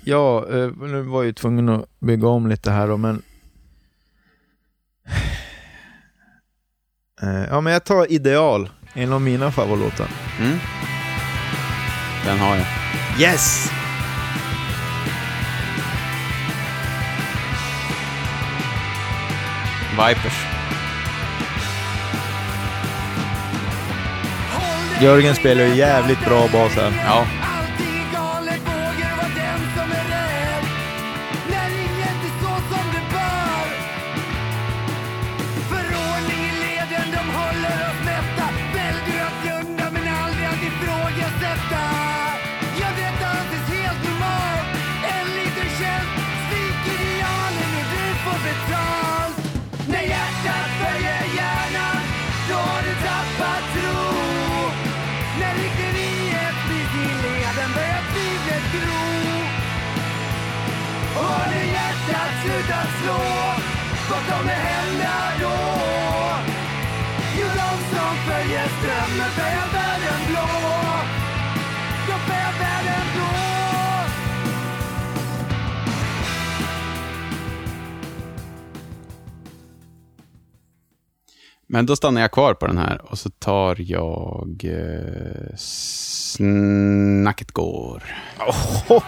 Ja, eh, nu var jag ju tvungen att bygga om lite här då, men... Eh, ja, men jag tar Ideal, en av mina favoritlåtar. mm. Den har jag. Yes! Vipers. Jörgen spelar ju jävligt bra bas här. Ja. Kommer hända då? Jo, de som följer strömmen börjar världen blå De börjar världen blå Men då stannar jag kvar på den här och så tar jag eh, Snacket går. Åh,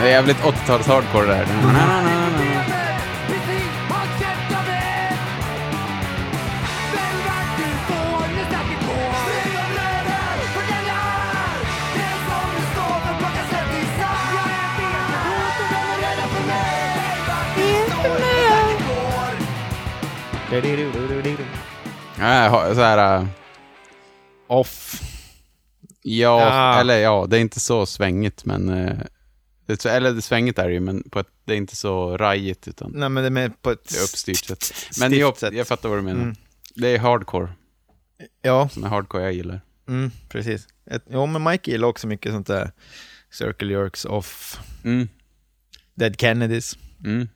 Det är jävligt 80-tals hardcore det här. Ja, ha- så här, eh, Off. ja, Ja. eller ja, det är inte så svängigt, men... eh, det, eller det svängigt är det ju, men på ett, det är inte så rajigt, utan Nej, men det är mer på ett... det är uppstyrt sätt. Men jag, jag fattar vad du menar. Mm. Det är hardcore, Ja, sån hardcore jag gillar. mm, precis. Ett, jo, men Mike gillar också mycket sånt där. Circle Jerks, Off, Mm. Dead Kennedys. Mm.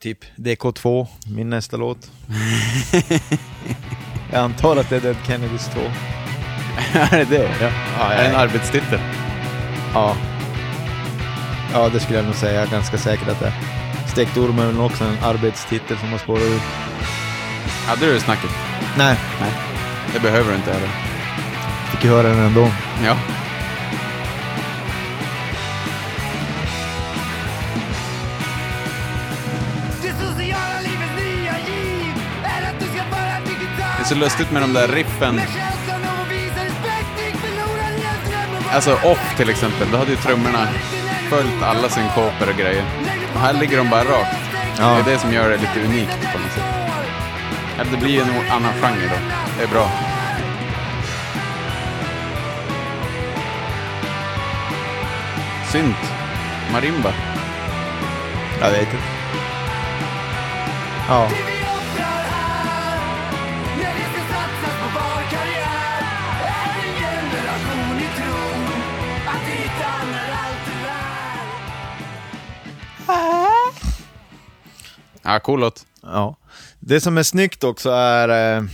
Typ DK2, min nästa låt. Jag antar att det är Dead Kennedys 2. är det det? Ja. Ja, Är det en arbetstitel? Ja. Ja, det skulle jag nog säga. Jag är ganska säker att det är. Stekt orm är väl också en arbetstitel som har spårat ut. Hade du snacket? Nej, Nej. Det behöver du inte heller. fick ju höra den ändå. Ja. Så lustigt med de där riffen. Alltså Off till exempel, då hade ju trummorna följt alla synkoper och grejer. Och här ligger de bara rakt. Ja. Det är det som gör det lite unikt på något sätt. Det blir ju en annan genre då. Det är bra. Synt. Marimba. Jag vet inte. Ja, Ja, cool låt. ja. Det som är snyggt också är... Eh,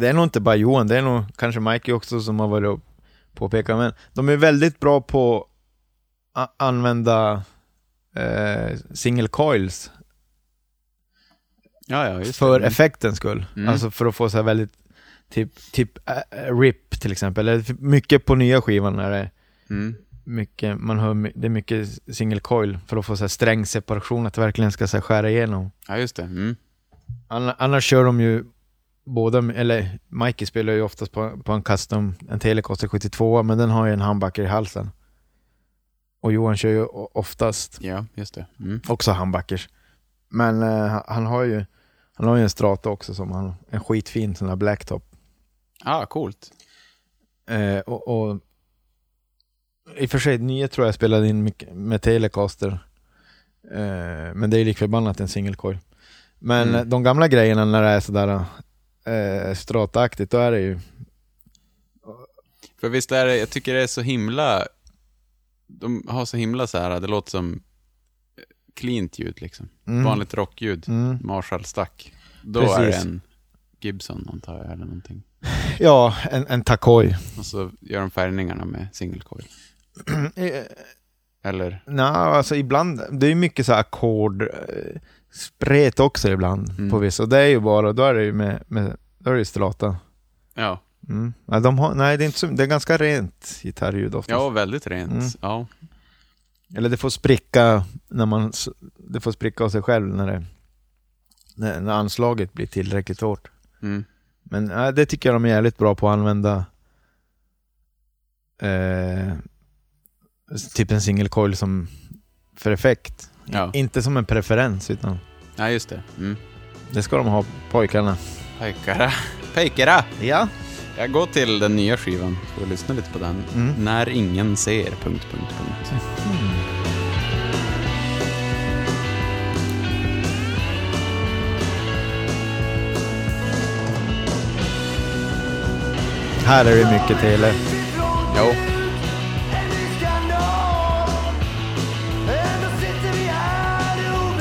det är nog inte bara Johan, det är nog kanske Mikey också som har varit och påpekat, men de är väldigt bra på att använda eh, single coils Ja, ja, för det. effektens skull. Mm. Alltså för att få så här väldigt, typ, typ äh, RIP till exempel. Eller typ mycket på nya skivan är det Mm. Mycket, man hör, det är mycket single coil för att få så här strängseparation, att det verkligen ska så här, skära igenom. Ja, just det. Mm. Anna- Annars kör de ju båda, eller Mikey spelar ju oftast på, på en custom, en Telecaster 72, men den har ju en humbucker i halsen. Och Johan kör ju oftast Ja, just det. Mm. också humbuckers. Men eh, han- han har ju han har ju en strata också som han, en skitfin sån här blacktop. Ah, coolt. Eh, och, och I och för sig, nya tror jag spelade in med Telecaster. Eh, men det är lik förbannat en single coil. Men Mm. de gamla grejerna när det är sådär eh, strataaktigt, då är det ju... För visst är det, jag tycker det är så himla, de har så himla så här, det låter som eh, cleant ljud liksom. Mm. Vanligt rockljud. Mm. Marshall-stack. Då är det Precis. en Gibson antar jag, eller någonting. Ja, en, en Takoi. Och så gör de färgningarna med single coil. Eh, Eller, Nej, alltså ibland, det är ju mycket så här ackord, eh, spret också ibland Mm. på vissa. Och det är ju bara, då är det ju med, med då är det ju strata. ja, Mm. Ja, de har, nej, det är, inte så, det är ganska rent gitarrljud oftast. ja väldigt rent. Mm. Ja. Eller det får spricka när man, det får spricka av sig själv när, det, när, anslaget blir tillräckligt hårt. Mm. Men nej, det tycker jag de är jävligt bra på att använda. Eh, typ en single coil som för effekt. Ja. Inte som en preferens, utan ja, just det. Mm. det ska de ha, pojkarna. Pejkara. Pejkara! Ja. Jag går till den nya skivan och lyssnar lite på den. Mm. När ingen ser... Punkt, punkt, punkt. Här är det mycket tele. Jo.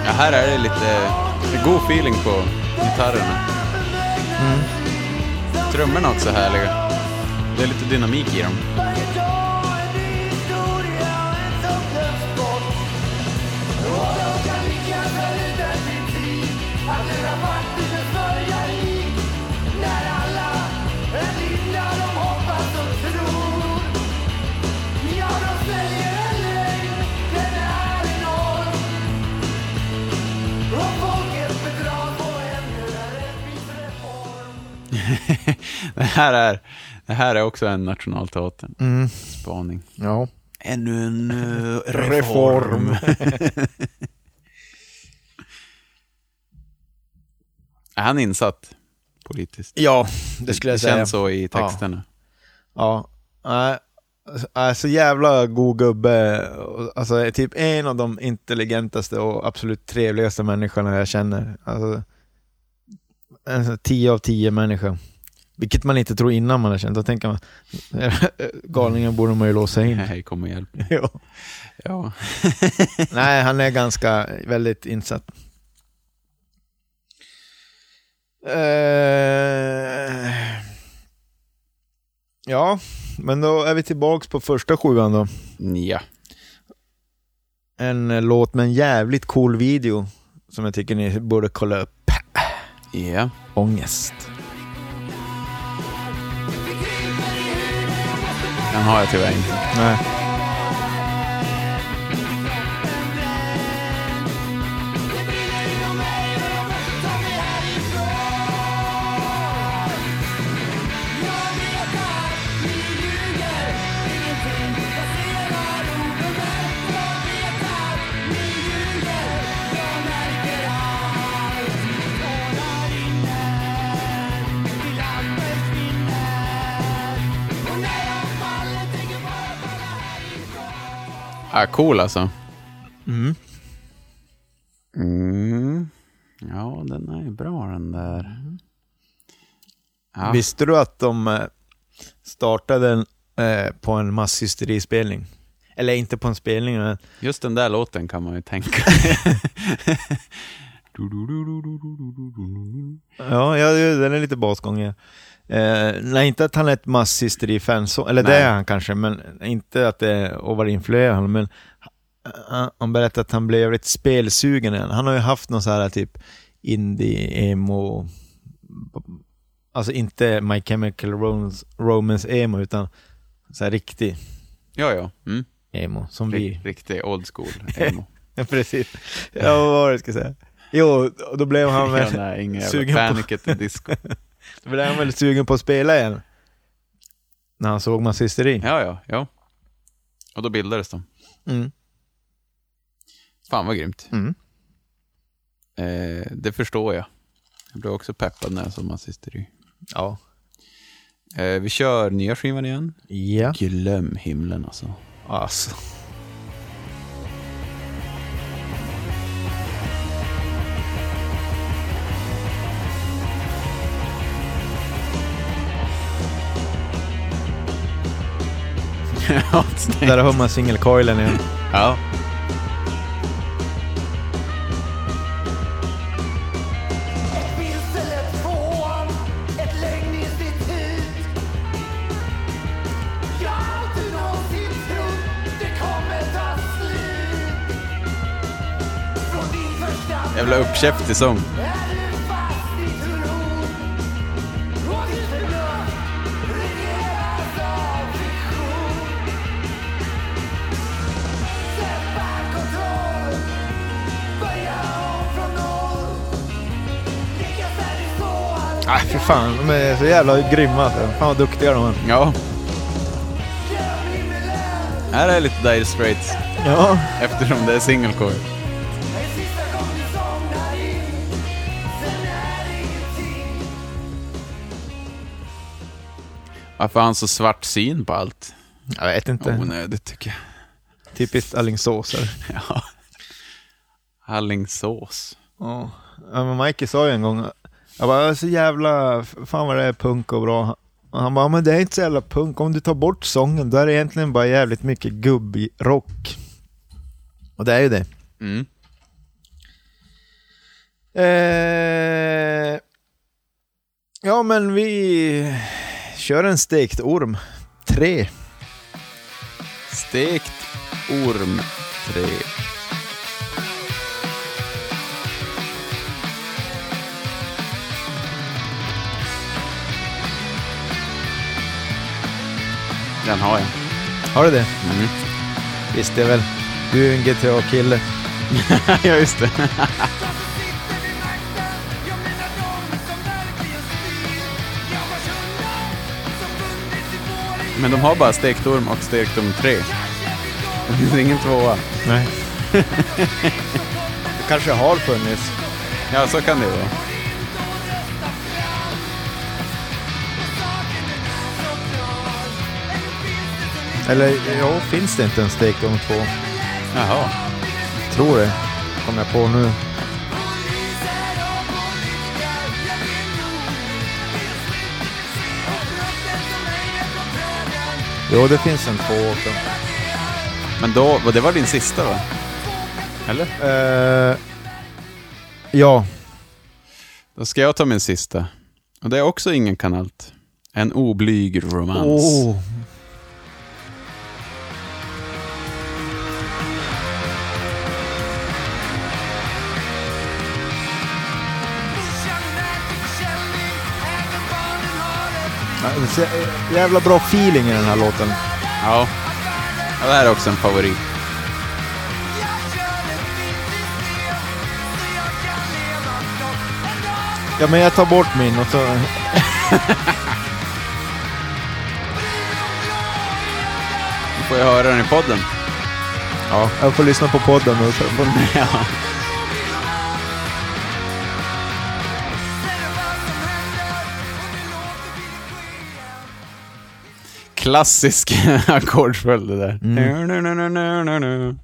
Ja, här är det lite god feeling på gitarrerna. Mm. Trummorna också härliga. Det är lite dynamik i dem. Det här är, det här är också en nationalteatern. Mm. Spaning. Ja. Ännu en uh, Reform. är han insatt politiskt? Ja, det skulle jag det säga. känns så i texterna. Ja. Nej, Alltså jävla god gubbe. Alltså typ en av de intelligentaste och absolut trevligaste människorna jag känner. Alltså, en sån här 10 av 10 människa. Vilket man inte tror innan man har känt. Då tänker man, galningen borde man ju låsa in. Hej, kom och hjälp. Ja. Ja. Nej, han är ganska väldigt insatt. Eh, ja, men då är vi tillbaks på första sjuan då. ja. En eh, låt med en jävligt cool video som jag tycker ni borde kolla upp. Ja. Ångest. Den har jag tyvärr inte. Nej. Ja, cool alltså. Mm. Mm. Ja, den är bra den där. Ja. Visste du att de eh, startade en, eh, på en masshysterispelning? Eller inte på en spelning, men Just den där låten kan man ju tänka. Ja, ja det- den är lite basgång. Ja. Eh, nej, inte att han är ett masshysteri-fan, så- eller det Nej. är han kanske, men inte att det vara influerad, men han, han berättade att han blev jävligt spelsugen igen. Han har ju haft någon så här typ indie, emo, alltså inte My Chemical Romance, romance emo, utan så här riktig. Ja, ja. Mm. emo, som vi. Rikt, riktig old school emo. Precis. Ja, vad var det jag skulle säga? Jo, då blev han ja, väl, nej, ingen sugen på- Disco. då blev han väl sugen på att spela igen. När han såg Massisteri. Ja, ja, ja. Och då bildades de. Mm. Fan vad grymt. Mm. Eh, det förstår jag. Jag blev också peppad när jag såg Massisteri. Ja. Eh, vi kör nya skivan igen. Ja. Glöm himlen alltså. Alltså. Där hör man singelcoilen igen. ja. Ett pills eller fan. De är så jävla grymma. alltså. Fan vad duktiga de är. Ja, här är lite Dire Straits. Ja. Eftersom det är ingenting. Varför har han så svart syn på allt? Jag vet inte. Onödigt tycker jag. Typiskt Alingsåsare. Ja. Hallingsås. Ja. ja, men Mikey sa ju en gång, jag bara, så jävla, fan vad det är punk och bra. Och han bara, men det är inte så jävla punk, om du tar bort sången, då är det egentligen bara jävligt mycket gubbrock. Och det är ju det. Mm. Eh, ja, men vi kör en stekt orm. Tre. Stekt orm 3. Den har jag. Har du det? Mm. Visste jag väl. Du är en GTA-kille. ja, just det. Men de har bara stekt orm och stekt orm 3. Det finns ingen tvåa. Nej. det kanske har funnits. Ja, så kan det vara. Eller ja, finns det inte en orm två? Jaha. Tror det. Kom jag på nu. Jo, det finns en två också. Men då, det var din sista va? Eller? Eh, ja, Då ska jag ta min sista. Och det är också ingen kan allt. En oblyg romans. oh. Jävla bra feeling i den här låten. Ja. ja. Det här är också en favorit. Ja, men jag tar bort min och så... Nu får jag höra den i podden. Ja, jag får lyssna på podden och så får Ja. Klassisk ackordsföljd det där. Nu.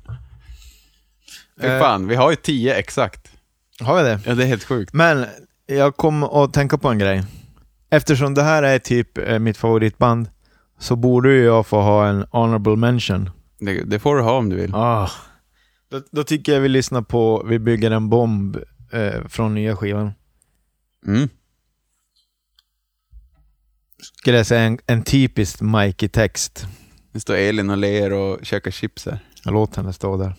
Fy Eh. fan, vi har ju tio exakt. Har vi det? Ja, det är helt sjukt. Men jag kom att tänka på en grej. Eftersom det här är typ eh, mitt favoritband så borde ju jag få ha en honorable mention. Det, det får du ha om du vill. Ah. Då, då tycker jag vi lyssnar på Vi bygger en bomb eh, från nya skivan. Mm. Skulle jag säga en, en typisk Mikey-text. Det står Elin och ler och käkar chips här. Jag låter henne stå där.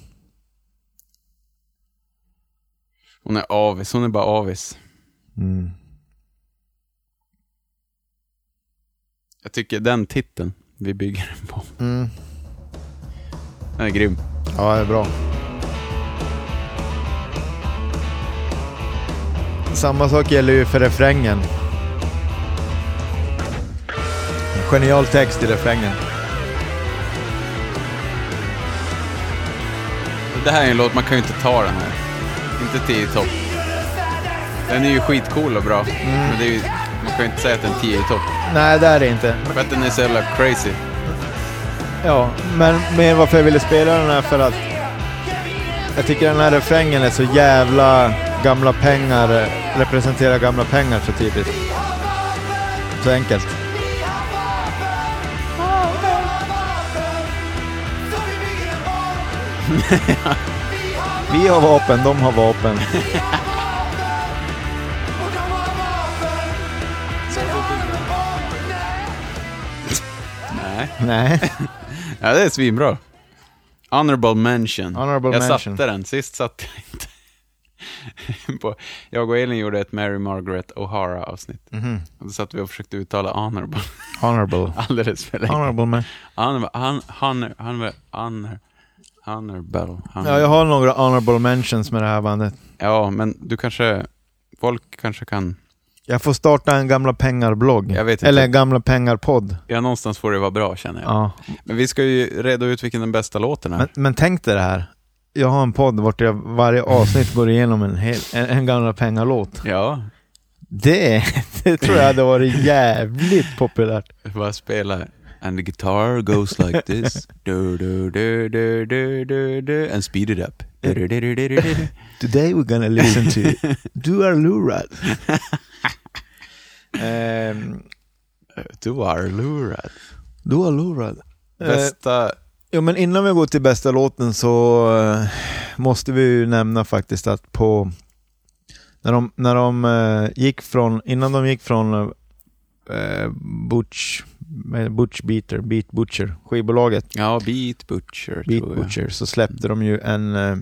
Hon är avis, hon är bara avis. Mm. Jag tycker den titeln vi bygger den på. Mm. Den är grym. Ja, det är bra. Samma sak gäller ju för refrängen. Genial text i refrängen. Det här är en låt, man kan ju inte ta den här. Inte 10 i topp. Den är ju skitcool och bra. Men det är ju, man kan ju inte säga att den är 10 i topp. Nej, det är det inte. För att den är så jävla crazy. Ja, men med varför jag ville spela den här för att jag tycker den här refrängen är så jävla gamla pengar, representerar gamla pengar så typiskt. Så enkelt. Vi har vapen, de har vapen. Nej. Nej. Ja, det är svinbra. Honorable mention. Honorable jag mention. satte den, sist satte jag inte. På, jag och Elin gjorde ett Mary Margaret O'Hara avsnitt. Mhm. Och då satt vi och försökte uttala honorable Honorable. alldeles för länge. Honorable man. Honor, hon, honor, honor, honor, honorable. honor. Ja, jag har några honorable mentions med det här bandet. ja, men du kanske, folk kanske kan, Jag får starta en gamla pengar-blogg. Eller en gamla pengar-podd. ja någonstans får det vara bra känner jag. Ja. Men vi ska ju reda ut vilken den bästa låten är. Men, men tänk dig det här. Jag har en podd vart jag varje avsnitt går igenom en, hel, en, en gamla pengar-låt. Ja, Det, det tror jag hade varit jävligt populärt. bara spela And the guitar goes like this. Du, du, du, du, du, du, du, and speed it up. Du, du, du, du, du, du. Today we're gonna listen to Du är lurad. Ehm, Du är lurad. du är lurad. Eh, Bästa... Ja, men innan vi går till bästa låten så eh, måste vi ju nämna faktiskt att på när de, när de eh, gick från, innan de gick från eh, Butch, med Butch Beater, Beat Butcher, skivbolaget Ja, Beat Butcher Beat. Butcher, så släppte de ju en eh,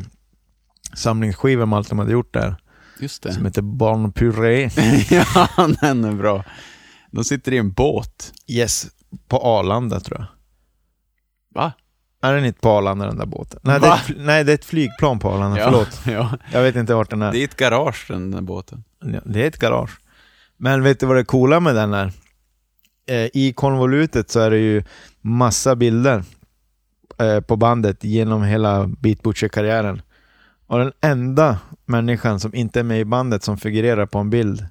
samlingsskiva med allt de hade gjort där, Just det. som heter Barn Puré. ja, den är bra. De sitter i en båt. Yes, på Arlanda tror jag. Va? Är den inte på Arlanda den där båten? Nej, det är, ett, nej det är ett flygplan på Arlanda, Ja, förlåt. Ja. Jag vet inte vart den är. Det är ett garage den där båten. Ja, Det är ett garage. Men vet du vad det coola med den är? Eh, I konvolutet så är det ju massa bilder eh, på bandet genom hela Beat Butcher-karriären. Och den enda människan som inte är med i bandet som figurerar på en bild,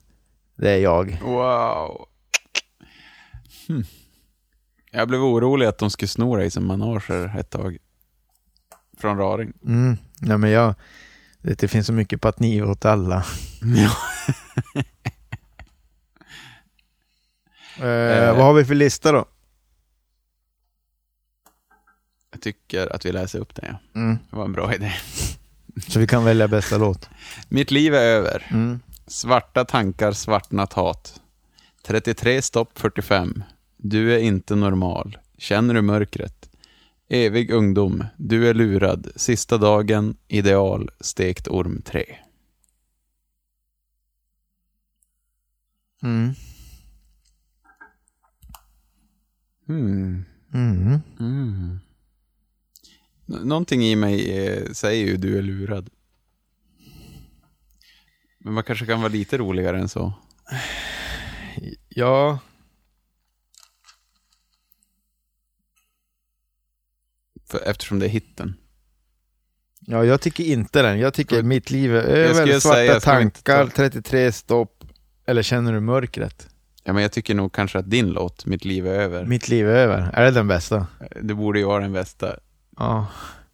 det är jag. Wow. Hmm. Jag blev orolig att de skulle sno dig som manager ett tag. Från Raring. Mm. Ja, men jag, det, det finns så mycket på att ni åt alla. Ja. Eh, vad har vi för lista då? Jag tycker att vi läser upp den, ja. Mm. Det var en bra idé. Så vi kan välja bästa låt. Mitt liv är över. Mm. Svarta tankar, svartnat hat. 33 stopp 45. Du är inte normal. Känner du mörkret? Evig ungdom. Du är lurad. Sista dagen. Ideal. Stekt orm 3. Mm. Mm. Mm. Nå- Någonting i mig eh, säger ju du är lurad. Men man kanske kan vara lite roligare än så. Ja, För, eftersom det är hitten. Ja, jag tycker inte den. Jag tycker Jag- mitt liv är över, svarta säga, inte tankar, ta- 33 stopp, eller känner du mörkret? Ja, men jag tycker nog kanske att din låt, Mitt liv är över, Mitt liv är över. Är det den bästa? det borde ju vara den bästa. Ja,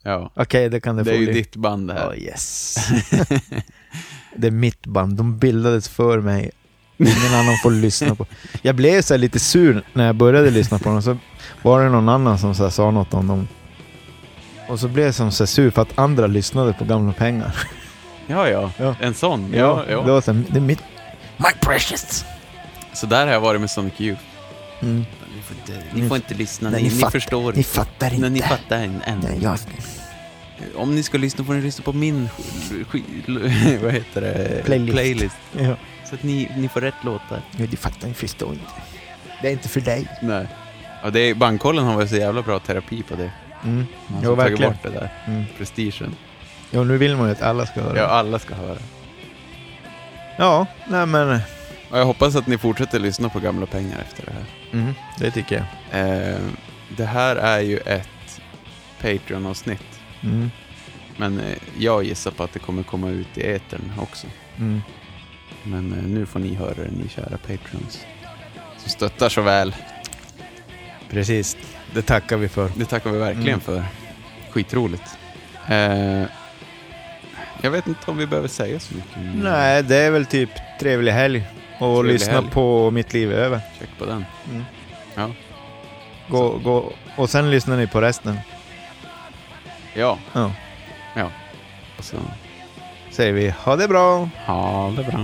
Ja. okej det kan det, Det få är ju ditt band det här. Ja, yes. det är mitt band, de bildades för mig. Ingen annan får lyssna på. Jag blev så lite sur när jag började lyssna på dem, så var det någon annan som så sa något om dem. Och så blev jag som så sur för att andra lyssnade på gamla pengar. Ja, ja. Ja. En sån. Ja, ja. Det var så här, det är mitt... My precious! Så där har jag varit med Sonic Youth. Mm. Ni får inte, ni får inte lyssna, Nej, ni, ni ni fattar- förstår Ni fattar inte. Nej, ni fattar än. än. Nej, jag... Om ni ska lyssna får ni lyssna på min vad heter det? Playlist. Ja. Så att ni, ni får rätt låtar. Ja, du fattar, ni förstår inte. Det är inte för dig. Nej. Ja, det är, Bankkollen har väl så jävla bra terapi på det. Mm. Man har tagit verkligen. bort det där. Mm. Prestigen. Jo, nu vill man ju att alla ska höra. Ja, Ja, alla ska höra. ja nej men... Och jag hoppas att ni fortsätter lyssna på Gamla Pengar efter det här. Mm, det tycker jag. Eh, det här är ju ett Patreon-avsnitt. Mm, Men eh, jag gissar på att det kommer komma ut i etern också. mm. Men eh, nu får ni höra det, ni kära Patreons. Som stöttar så väl. Precis. Det tackar vi för. Det tackar vi verkligen Mm. för. Skitroligt. Eh, jag vet inte om vi behöver säga så mycket. Nej, det är väl typ trevlig helg. Och lyssna helg. på Mitt liv är över. Check på den. Mm. Ja. Gå, gå. Och sen lyssnar ni på resten. Ja, Ja. och så Säger vi ha det bra. ha det bra.